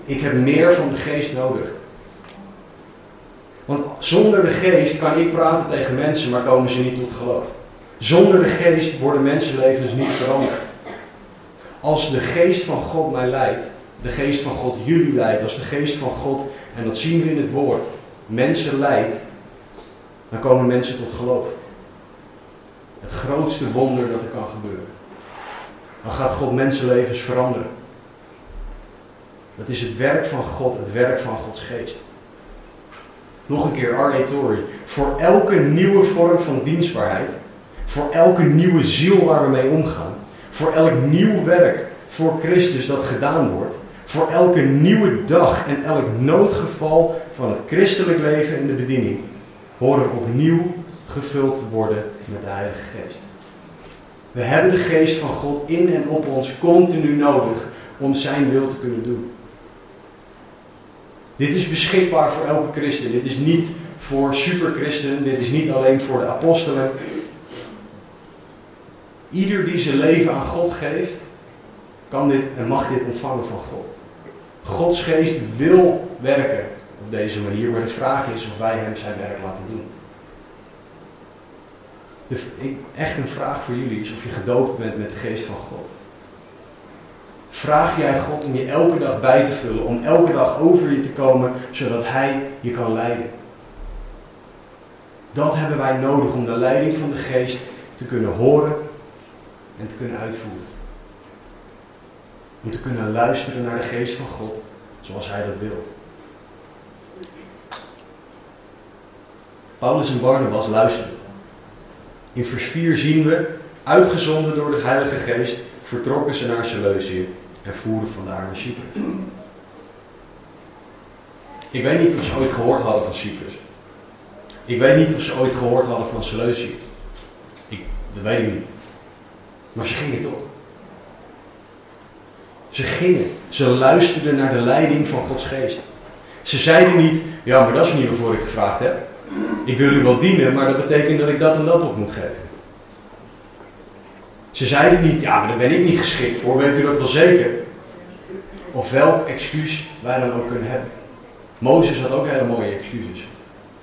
Ik heb meer van de geest nodig. Want zonder de geest kan ik praten tegen mensen, maar komen ze niet tot geloof. Zonder de geest worden mensenlevens niet veranderd. Als de geest van God mij leidt, de geest van God jullie leidt, als de geest van God, en dat zien we in het woord, mensen leidt, dan komen mensen tot geloof. Het grootste wonder dat er kan gebeuren. Dan gaat God mensenlevens veranderen. Dat is het werk van God, het werk van Gods geest. Nog een keer, R.A. Torrey. Voor elke nieuwe vorm van dienstbaarheid, voor elke nieuwe ziel waar we mee omgaan, voor elk nieuw werk voor Christus dat gedaan wordt, voor elke nieuwe dag en elk noodgeval van het christelijk leven en de bediening horen opnieuw gevuld te worden met de Heilige Geest. We hebben de Geest van God in en op ons continu nodig om Zijn wil te kunnen doen. Dit is beschikbaar voor elke christen. Dit is niet voor superchristenen. Dit is niet alleen voor de apostelen. Ieder die zijn leven aan God geeft, kan dit en mag dit ontvangen van God. Gods geest wil werken op deze manier, maar de vraag is of wij hem zijn werk laten doen. De, echt een vraag voor jullie is of je gedoopt bent met de geest van God. Vraag jij God om je elke dag bij te vullen, om elke dag over je te komen, zodat Hij je kan leiden. Dat hebben wij nodig om de leiding van de geest te kunnen horen en te kunnen uitvoeren. Om te kunnen luisteren naar de geest van God zoals Hij dat wil. Paulus en Barnabas luisteren. In vers 4 zien we, uitgezonden door de Heilige Geest, vertrokken ze naar Seleucië en voeren vandaar naar Cyprus. Ik weet niet of ze ooit gehoord hadden van Cyprus. Ik weet niet of ze ooit gehoord hadden van Seleucië. Ik, dat weet ik niet. Maar ze gingen toch. Ze gingen. Ze luisterden naar de leiding van Gods geest. Ze zeiden niet, ja, maar dat is niet waarvoor ik gevraagd heb. Ik wil u wel dienen, maar dat betekent dat ik dat en dat op moet geven. Ze zeiden niet, ja, maar daar ben ik niet geschikt voor, weet u dat wel zeker? Of welk excuus wij dan ook kunnen hebben. Mozes had ook hele mooie excuses.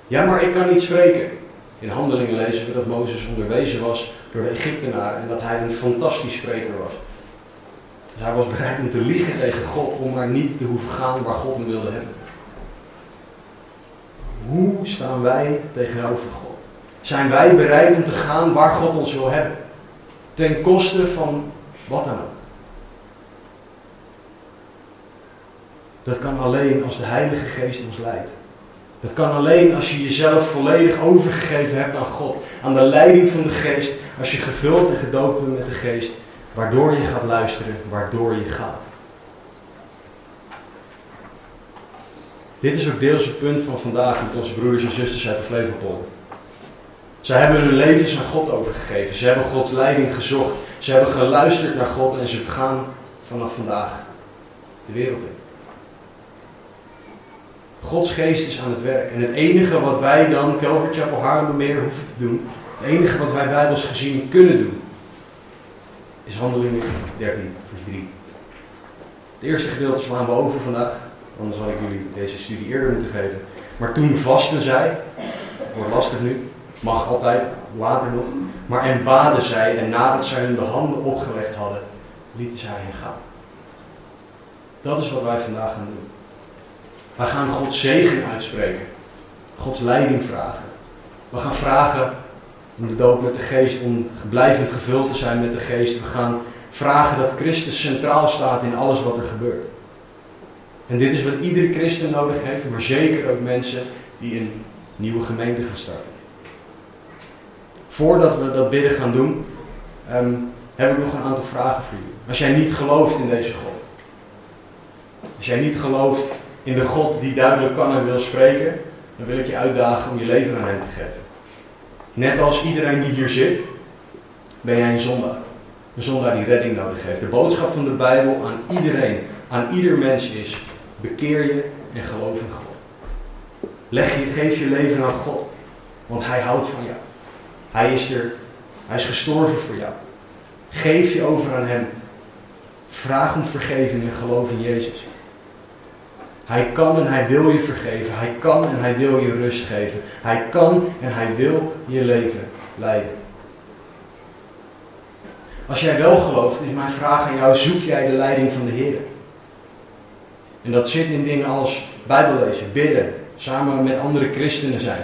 Ja, maar ik kan niet spreken. In handelingen lezen we dat Mozes onderwezen was door de Egyptenaren en dat hij een fantastisch spreker was. Dus hij was bereid om te liegen tegen God om maar niet te hoeven gaan waar God hem wilde hebben. Hoe staan wij tegenover God? Zijn wij bereid om te gaan waar God ons wil hebben? Ten koste van wat dan ook. Dat kan alleen als de Heilige Geest ons leidt. Dat kan alleen als je jezelf volledig overgegeven hebt aan God, aan de leiding van de Geest, als je gevuld en gedoopt bent met de Geest, waardoor je gaat luisteren, waardoor je gaat. Dit is ook deels het punt van vandaag met onze broers en zusters uit de Flevopolder. Zij hebben hun levens aan God overgegeven. Ze hebben Gods leiding gezocht. Ze hebben geluisterd naar God en ze gaan vanaf vandaag de wereld in. Gods geest is aan het werk. En het enige wat wij dan, Calvary Chapel Haarlemmermeer, hoeven te doen, het enige wat wij bijbels gezien kunnen doen, is handelingen 13, vers 3. Het eerste gedeelte slaan we over vandaag, anders had ik jullie deze studie eerder moeten geven. Maar toen vasten zij, het wordt lastig nu, mag altijd, later nog, maar en baden zij en nadat zij hun de handen opgelegd hadden, lieten zij hen gaan. Dat is wat wij vandaag gaan doen. We gaan Gods zegen uitspreken. Gods leiding vragen. We gaan vragen om de dood met de geest, om blijvend gevuld te zijn met de geest. We gaan vragen dat Christus centraal staat in alles wat er gebeurt. En dit is wat iedere christen nodig heeft, maar zeker ook mensen die een nieuwe gemeente gaan starten. Voordat we dat bidden gaan doen, um, heb ik nog een aantal vragen voor jullie. Als jij niet gelooft in deze God, als jij niet gelooft in de God die duidelijk kan en wil spreken, dan wil ik je uitdagen om je leven aan Hem te geven. Net als iedereen die hier zit, ben jij een zondaar. Een zondaar die redding nodig heeft. De boodschap van de Bijbel aan iedereen, aan ieder mens is: bekeer je en geloof in God. Leg je, geef je leven aan God, want Hij houdt van jou. Hij is er, Hij is gestorven voor jou. Geef je over aan Hem. Vraag om vergeving en geloof in Jezus. Hij kan en hij wil je vergeven. Hij kan en hij wil je rust geven. Hij kan en hij wil je leven leiden. Als jij wel gelooft, is mijn vraag aan jou: zoek jij de leiding van de Heer? En dat zit in dingen als Bijbel lezen, bidden, samen met andere christenen zijn.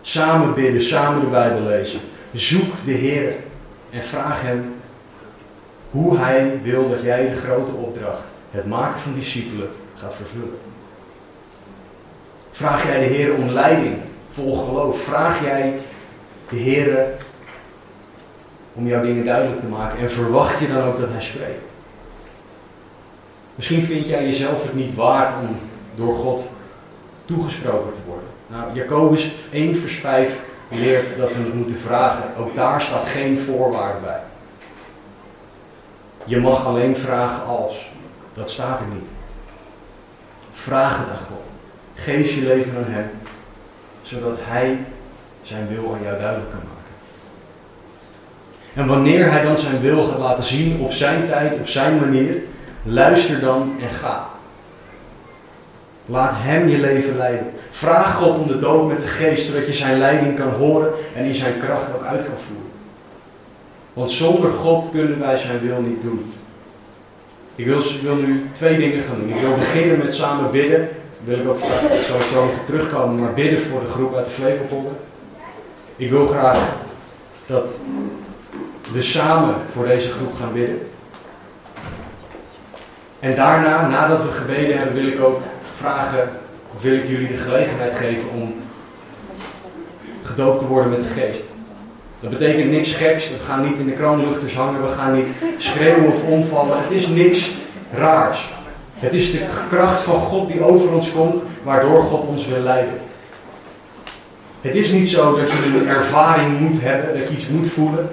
Samen bidden, samen de Bijbel lezen. Zoek de Heer en vraag Hem hoe Hij wil dat jij de grote opdracht, het maken van discipelen, vervullen. Vraag jij de Heer om leiding, vol geloof? Vraag jij de Heer om jouw dingen duidelijk te maken en verwacht je dan ook dat Hij spreekt? Misschien vind jij jezelf het niet waard om door God toegesproken te worden. Nou, Jacobus 1 vers 5 leert dat we het moeten vragen. Ook daar staat geen voorwaarde bij. Je mag alleen vragen als. Dat staat er niet. Vraag het aan God. Geef je leven aan Hem, zodat Hij zijn wil aan jou duidelijk kan maken. En wanneer Hij dan zijn wil gaat laten zien op zijn tijd, op zijn manier, luister dan en ga. Laat Hem je leven leiden. Vraag God om de dood met de geest, zodat je zijn leiding kan horen en in zijn kracht ook uit kan voeren. Want zonder God kunnen wij zijn wil niet doen. Ik wil, nu twee dingen gaan doen. Ik wil beginnen met samen bidden. Wil ik ook sowieso terugkomen, maar bidden voor de groep uit de Flevopolder. Ik wil graag dat we samen voor deze groep gaan bidden. En daarna, nadat we gebeden hebben, wil ik ook vragen, of wil ik jullie de gelegenheid geven om gedoopt te worden met de geest. Dat betekent niks geks, we gaan niet in de kroonluchters hangen, we gaan niet schreeuwen of omvallen. Het is niks raars. Het is de kracht van God die over ons komt, waardoor God ons wil leiden. Het is niet zo dat je een ervaring moet hebben, dat je iets moet voelen.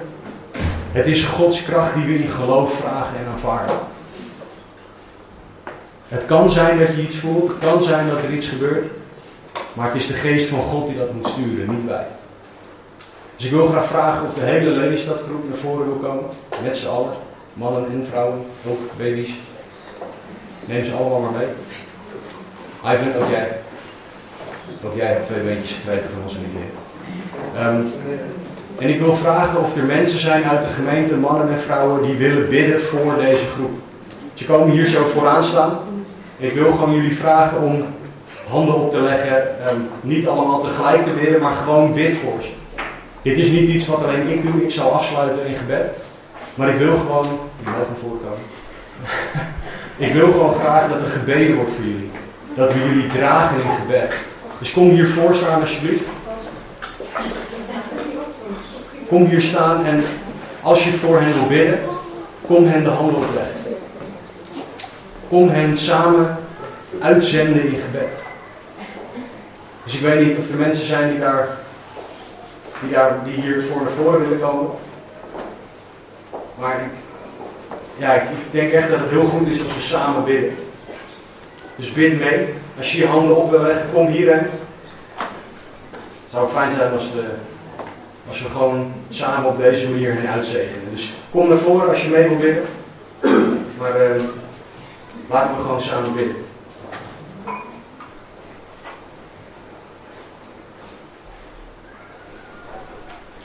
Het is Gods kracht die we in geloof vragen en aanvaarden. Het kan zijn dat je iets voelt, het kan zijn dat er iets gebeurt, maar het is de geest van God die dat moet sturen, niet wij. Dus ik wil graag vragen of de hele Lelystadgroep naar voren wil komen, met z'n allen, mannen en vrouwen, ook baby's. Neem ze allemaal maar mee. Ivan, ook jij. Ook jij hebt twee beentjes gekregen van onze Olivier. Um, en ik wil vragen of er mensen zijn uit de gemeente, mannen en vrouwen, die willen bidden voor deze groep. Ze komen hier zo vooraan staan. Ik wil gewoon jullie vragen om handen op te leggen. Um, niet allemaal tegelijk te bidden, maar gewoon bid voor ze. Dit is niet iets wat alleen ik doe. Ik zal afsluiten in gebed. Maar ik wil gewoon. Ik mogen voorkomen. ik wil gewoon graag dat er gebeden wordt voor jullie. Dat we jullie dragen in gebed. Dus kom hier voor staan alsjeblieft. Kom hier staan en als je voor hen wil bidden, kom hen de handen opleggen. Kom hen samen uitzenden in gebed. Dus ik weet niet of er mensen zijn die, daar, die, daar, die hier voor naar voren willen komen. Maar ik, ja, ik, denk echt dat het heel goed is als we samen bidden. Dus bid mee. Als je je handen op wil leggen, kom hierheen. Het zou fijn zijn als, de, als we gewoon samen op deze manier hen uitzegenen. Dus kom naar voren als je mee wil bidden. Maar uh, laten we gewoon samen bidden.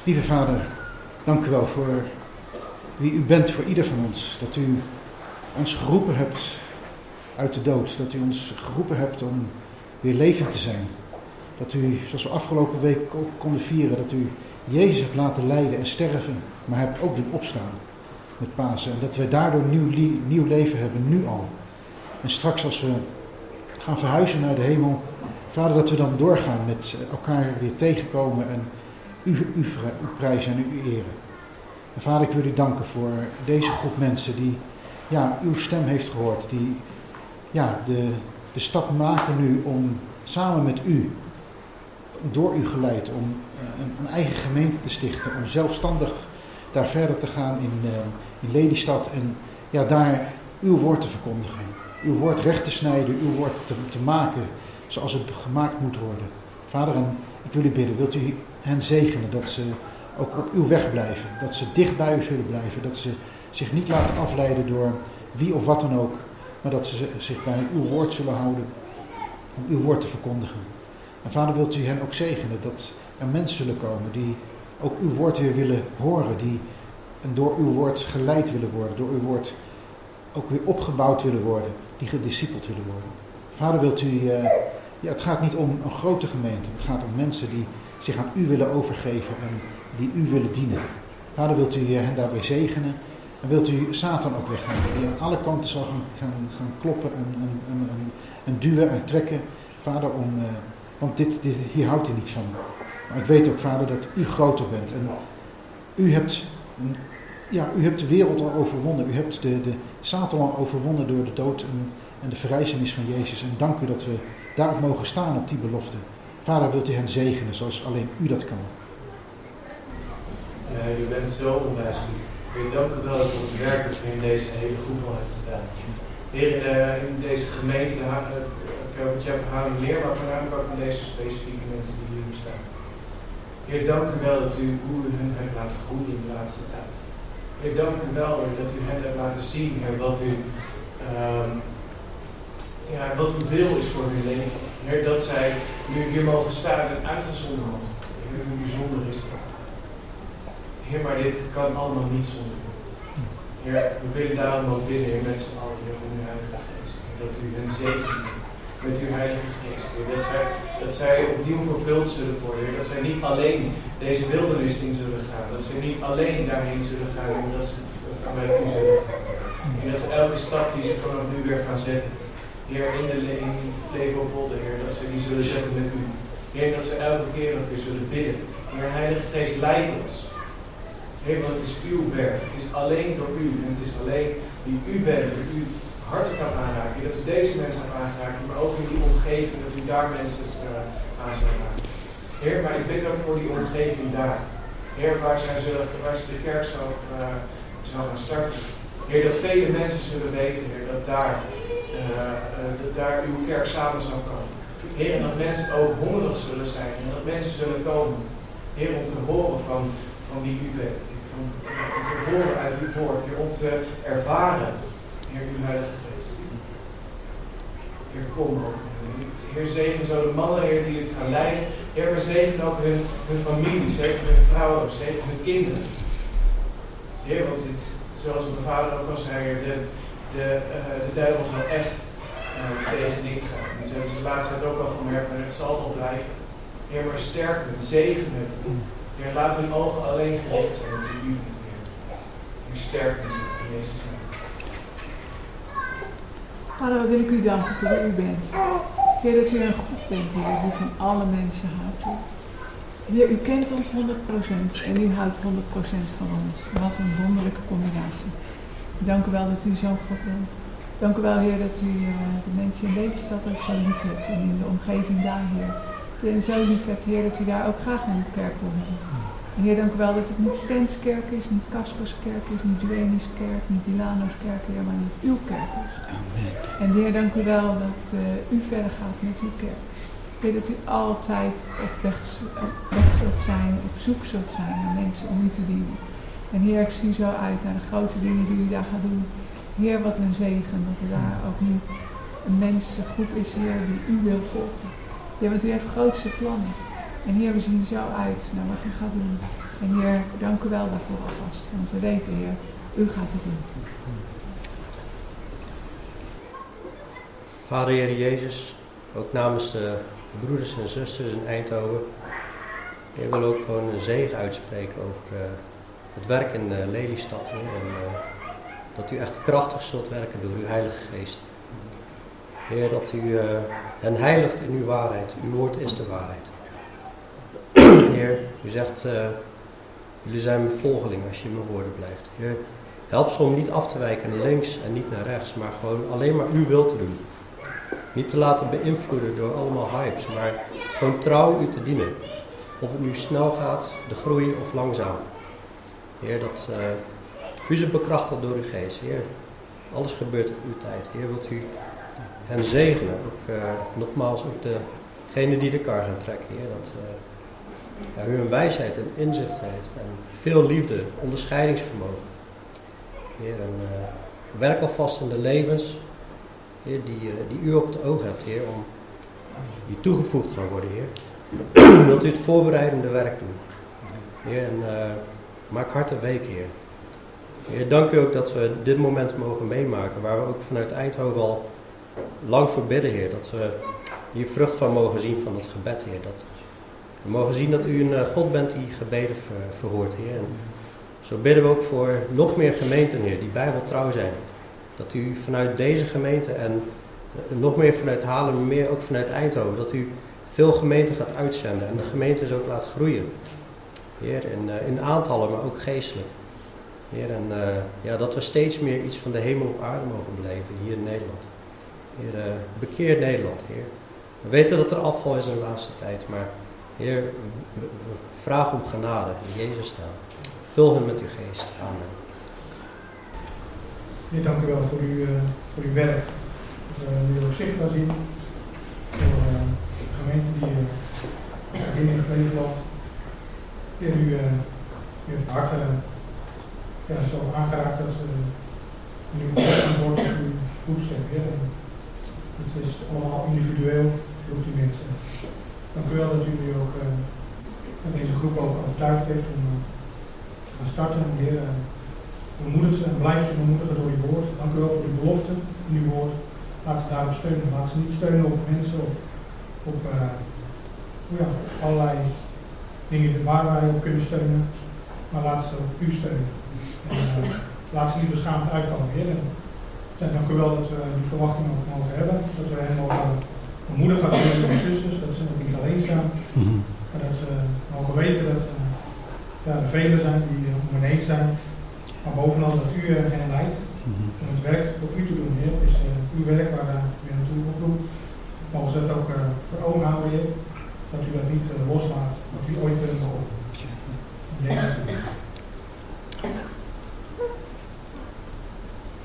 Lieve Vader, dank u wel voor wie u bent voor ieder van ons. Dat u ons geroepen hebt uit de dood. Dat u ons geroepen hebt om weer levend te zijn. Dat u, zoals we afgelopen week ook konden vieren, dat u Jezus hebt laten lijden en sterven, maar hebt ook doen opstaan met Pasen. En dat wij daardoor nieuw, nieuw leven hebben, nu al. En straks als we gaan verhuizen naar de hemel, Vader, dat we dan doorgaan met elkaar weer tegenkomen en u, u, prijzen en u eren. En Vader, ik wil u danken voor deze groep mensen die ja, uw stem heeft gehoord, die ja, de, de stap maken nu om samen met u, door u geleid, om eh, een, eigen gemeente te stichten, om zelfstandig daar verder te gaan in, uh, in Lelystad en ja, daar uw woord te verkondigen. Uw woord recht te snijden, uw woord te, te maken zoals het gemaakt moet worden. Vader, en ik wil u bidden, wilt u hen zegenen dat ze ook op uw weg blijven. Dat ze dicht bij u zullen blijven. Dat ze zich niet laten afleiden door wie of wat dan ook. Maar dat ze zich bij uw woord zullen houden. Om uw woord te verkondigen. En vader wilt u hen ook zegenen dat er mensen zullen komen die ook uw woord weer willen horen. Die door uw woord geleid willen worden. Door uw woord ook weer opgebouwd willen worden. Die gediscipeld willen worden. Vader wilt u... Ja, het gaat niet om een grote gemeente. Het gaat om mensen die zich aan u willen overgeven en die u willen dienen. Vader, wilt u hen daarbij zegenen en wilt u Satan ook weghalen, die aan alle kanten zal gaan, gaan, gaan kloppen en, en, en, en, duwen en trekken. Vader, om, uh, want dit, dit, hier houdt hij niet van. Maar ik weet ook, Vader, dat u groter bent en u hebt, ja, u hebt de wereld al overwonnen. U hebt de, de Satan al overwonnen door de dood en, en de verrijzenis van Jezus. En dank u dat we daarop mogen staan op die belofte. Vader, wilt u hen zegenen zoals alleen u dat kan. Uh, u bent zo onwijs goed. Ik dank u wel voor het werk dat u in deze hele groep al heeft gedaan. Heer, in, uh, in deze gemeente, de Kerk meer, maar voornamelijk ook in deze specifieke mensen die hier staan. Heer, dank u wel dat u hoe u hen hebt laten groeien in de laatste tijd. Heer, dank u wel dat u hen hebt laten zien heer, wat, u, um, ja, wat uw wil is voor hun leven. Heer, dat zij nu hier mogen staan en uitgezonden worden. Heer, hoe bijzonder is dat. Heer, maar dit kan allemaal niet zonder u. Heer, we willen daarom ook bidden, Heer, met z'n allen, Heer, om uw Heilige Geest. Dat u hen zegent met uw Heilige Geest. Dat zij, dat zij opnieuw vervuld zullen worden. Dat zij niet alleen deze wildernis in zullen gaan. Dat zij niet alleen daarheen zullen gaan, maar dat ze vanuit u zullen gaan. En dat ze elke stap die ze vanaf nu weer gaan zetten, Heer, in de in Flevopolder, Heer, dat ze die zullen zetten met u. Heer, dat ze elke keer nog weer zullen bidden. Heer, Heilige Geest, leidt ons. Heer, want het is uw werk. Het is alleen door u. En het is alleen wie u bent, dat u harten kan aanraken. Dat u deze mensen kan aanraken, maar ook in die omgeving, dat u daar mensen uh, aan zal raken. Heer, maar ik bid ook voor die omgeving daar. Heer, waar, zij zullen, waar ze de kerk uh, zal gaan starten. Heer, dat vele mensen zullen weten, Heer, dat daar, dat daar uw kerk samen zal komen. Heer, en dat mensen ook hongerig zullen zijn. En dat mensen zullen komen. Heer, om te horen van, van wie u bent. Om, te horen uit uw woord. Heer, om te ervaren, Heer, uw Heilige Geest. Heer, kom ook. Heer, zegen zo de mannen, Heer, die het gaan leiden. Heer, maar zegen ook hun, hun familie, zegen hun vrouwen, zegen hun kinderen. Heer, want dit, zoals mijn vader ook al zei, de, de, uh, de duivel zal echt uh, tegenin gaan. Dat hebben ze de laatste tijd ook al gemerkt, maar het zal wel blijven. Heer, maar sterk hun, zegen. Heer, laat hun ogen alleen gericht zijn op u, Heer. Heer, sterk hun in Jezus' naam. Vader, wil ik u danken voor wie u bent. Heer, dat u een God bent, Heer, die van alle mensen houdt. Heer, u kent ons 100% en u houdt 100% van ons. Wat een wonderlijke combinatie. Dank u wel dat u zo'n God bent. Dank u wel, Heer, dat u uh, de mensen in deze stad ook zo lief hebt en in de omgeving daar, Heer. En zo lief hebt, Heer, dat u daar ook graag de kerk wil hebben. En Heer, dank u wel dat het niet Stenskerk is, niet Kasperskerk is, niet Duenis kerk, niet Dilano's kerk, Heer, maar dat het uw kerk is. Amen. En Heer, dank u wel dat uh, u verder gaat met uw kerk. Heer, dat u altijd op weg, op weg zult zijn, op zoek zult zijn naar mensen om u te dienen. En Heer, ik zie zo uit naar de grote dingen die u daar gaat doen. Heer, wat een zegen dat er daar ook nu een mensengroep is, Heer, die u wil volgen. Heer, want u heeft grootste plannen. En Heer, we zien zo uit naar wat u gaat doen. En Heer, dank u wel daarvoor alvast. Want we weten, Heer, u gaat het doen. Vader Heer Jezus, ook namens de broeders en zusters in Eindhoven. Ik wil ook gewoon een zegen uitspreken over uh, het werk in uh, Lelystad. Heer, en uh, dat u echt krachtig zult werken door uw Heilige Geest. Heer, dat u hen heiligt in uw waarheid. Uw woord is de waarheid. Heer, u zegt, jullie zijn mijn volgeling als je in mijn woorden blijft. Heer, help ze om niet af te wijken naar links en niet naar rechts, maar gewoon alleen maar uw wil te doen. Niet te laten beïnvloeden door allemaal hypes, maar gewoon trouw u te dienen. Of het nu snel gaat, de groei of langzaam. Heer, dat uh, u ze bekrachtigt door uw geest. Heer, alles gebeurt op uw tijd. Heer, wilt u hen zegenen. Ook, uh, nogmaals, ook degene die de kar gaan trekken. Heer, dat ja, u een wijsheid en inzicht geeft. En veel liefde, onderscheidingsvermogen. Heer, en werk alvast in de levens Heer, die, die u op het oog hebt, Heer, om die toegevoegd gaan worden, Heer. Wilt u het voorbereidende werk doen. Heer, en maak harten week, Heer. Heer, dank u ook dat we dit moment mogen meemaken, waar we ook vanuit Eindhoven al lang voor bidden, Heer. Dat we hier vrucht van mogen zien van het gebed, Heer. Dat we mogen zien dat u een uh, God bent die gebeden ver, verhoort, Heer. En zo bidden we ook voor nog meer gemeenten, Heer, die bijbeltrouw zijn. Dat u vanuit deze gemeente en nog meer vanuit Haarlemmermeer, ook vanuit Eindhoven, dat u veel gemeenten gaat uitzenden en de gemeentes ook laat groeien. Heer, in, uh, in aantallen, maar ook geestelijk. Heer, en uh, ja, dat we steeds meer iets van de hemel op aarde mogen beleven hier in Nederland. Heer, uh, bekeer Nederland, Heer. We weten dat er afval is in de laatste tijd, maar Heer, vraag om genade in Jezus' naam. Vul hen met uw geest. Amen. Heer, dank u wel voor, uw, uh, voor uw werk. Dat we nu ook zichtbaar zien. Voor uh, de gemeente die uh, hierin gelegen was. Heer, u, u hebt hart ja, zo aangeraakt dat nu wordt op uw. Het is allemaal individueel voor die mensen. Dank u wel dat u nu ook deze groep ook overtuigd heeft om te gaan starten. Heer, Bemoedig ze en blijf ze bemoedigen door uw woord. Dank u wel voor uw belofte in uw woord. Laat ze daarop steunen. Laat ze niet steunen op mensen of op ja, allerlei dingen waar wij op kunnen steunen. Maar laat ze op u steunen. En, uh, laat ze niet beschaamd uitkomen, Heer. En dank u wel dat we die verwachting ook mogen hebben. Dat we hen mogen bemoedigen als broeders en zusters. Dat ze ook niet alleen staan. Mhm. Maar dat ze mogen weten dat uh, er velen zijn die om hen heen zijn. Maar bovenal dat u hen leidt. Mhm. Om het werk voor u te doen, Heer. Het is uw werk waar u naartoe oproept. Mogen ze dat ook voor ogen houden, Heer. Dat u dat niet loslaat. Dat u ooit begonnen. Jezus.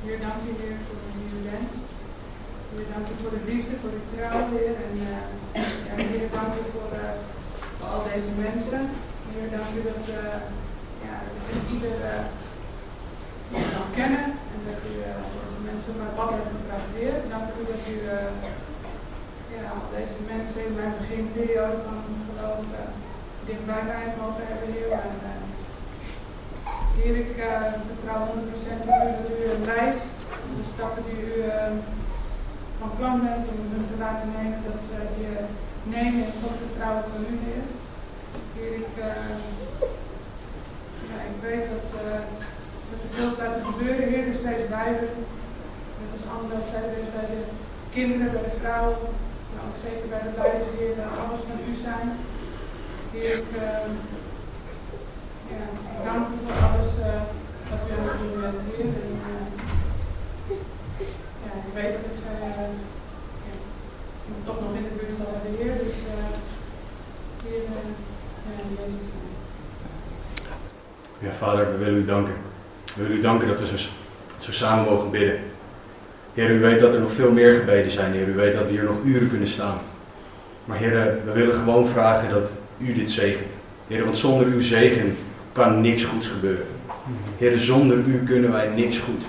Heer, dank u weer voor wie u bent. Heer, dank u voor de liefde, voor de trouw, Heer. En uh, ja, Heer, dank u voor, uh, voor, al deze mensen. Heer, dank u dat, uh, ja, dat ieder kan kennen. En dat u deze mensen mijn pad hebt gebracht, Heer. Dank u dat u ja, deze mensen in mijn beginperiode van geloof dichtbij mij mogen hebben, Heer. En, Heer, ik uh, vertrouw 100% op u dat u leidt. De stappen die u uh, van plan bent om te laten nemen, dat ze die nemen in God vertrouwen van u, Heer. Heer, ik, uh, ja, ik weet dat, dat er veel staat te gebeuren, Heer, dus deze Bijbel. Net als anderen zei, bij de kinderen, bij de vrouwen, zeker bij de leiders, Heer, alles van u zijn. Heer, ik ja, ik dank u voor alles uh, wat u aan het doen bent, Heer. En, uh, ja, ik weet dat zij uh, ja, toch nog in de buurt zal hebben, Heer. Dus Heer, ja, Jezus naam. Ja, Vader, we willen u danken. We willen u danken dat we zo, zo samen mogen bidden. Heer, u weet dat er nog veel meer gebeden zijn, Heer. U weet dat we hier nog uren kunnen staan. Maar Heer, we willen gewoon vragen dat u dit zegent. Heer, want zonder uw zegen kan niks goeds gebeuren. Heer, zonder u kunnen wij niks goed.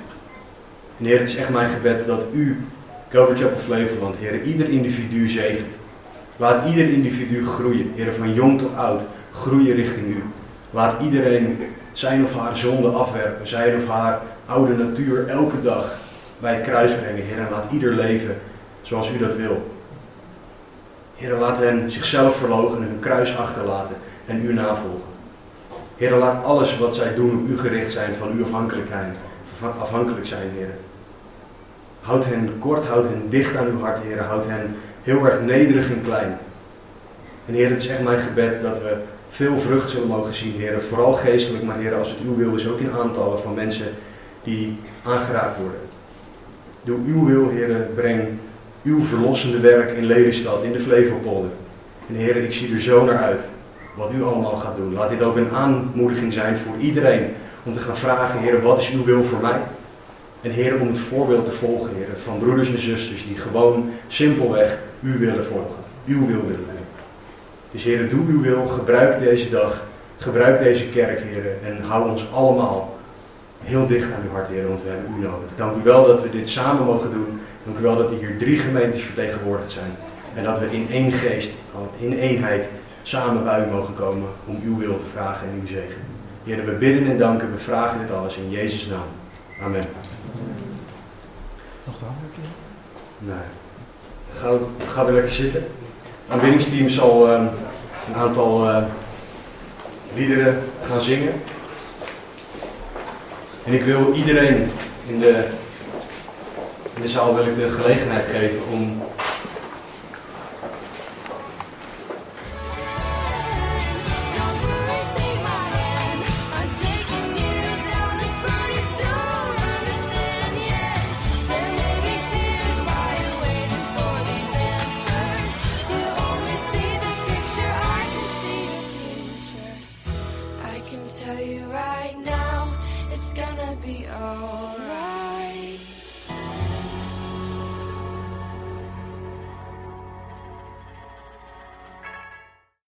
En Heer, het is echt mijn gebed dat u, Calvary Chapel Flevoland, Heer, ieder individu zegent. Laat ieder individu groeien, Heer, van jong tot oud, groeien richting u. Laat iedereen zijn of haar zonde afwerpen, zijn of haar oude natuur elke dag bij het kruis brengen, Heer. En laat ieder leven zoals u dat wil. Heer, laat hen zichzelf verloochenen, hun kruis achterlaten en u navolgen. Heer, laat alles wat zij doen op u gericht zijn, van uw afhankelijkheid, afhankelijk zijn, Heer. Houd hen kort, houd hen dicht aan uw hart, Heer. Houd hen heel erg nederig en klein. En Heer, het is echt mijn gebed dat we veel vrucht zullen mogen zien, Heer. Vooral geestelijk, maar Heer, als het uw wil is, ook in aantallen van mensen die aangeraakt worden. Door uw wil, Heer, breng uw verlossende werk in Lelystad, in de Flevopolder. En Heer, ik zie er zo naar uit wat u allemaal gaat doen. Laat dit ook een aanmoediging zijn voor iedereen om te gaan vragen, Heer, wat is uw wil voor mij? En Heer, om het voorbeeld te volgen, Heer, van broeders en zusters die gewoon simpelweg u willen volgen. Uw wil willen doen. Dus Heer, doe uw wil, gebruik deze dag, gebruik deze kerk, Heer, en hou ons allemaal heel dicht aan uw hart, Heer, want we hebben u nodig. Dank u wel dat we dit samen mogen doen. Dank u wel dat er hier drie gemeentes vertegenwoordigd zijn. En dat we in één geest, in eenheid, samen bij u mogen komen om uw wil te vragen en uw zegen. Heer, we bidden en danken, we vragen dit alles in Jezus' naam. Amen. Nog de handen Nee. Ga, ga weer lekker zitten. Het aanbiddingsteam zal um, een aantal uh, liederen gaan zingen. En ik wil iedereen in de, in de zaal wil ik de gelegenheid geven om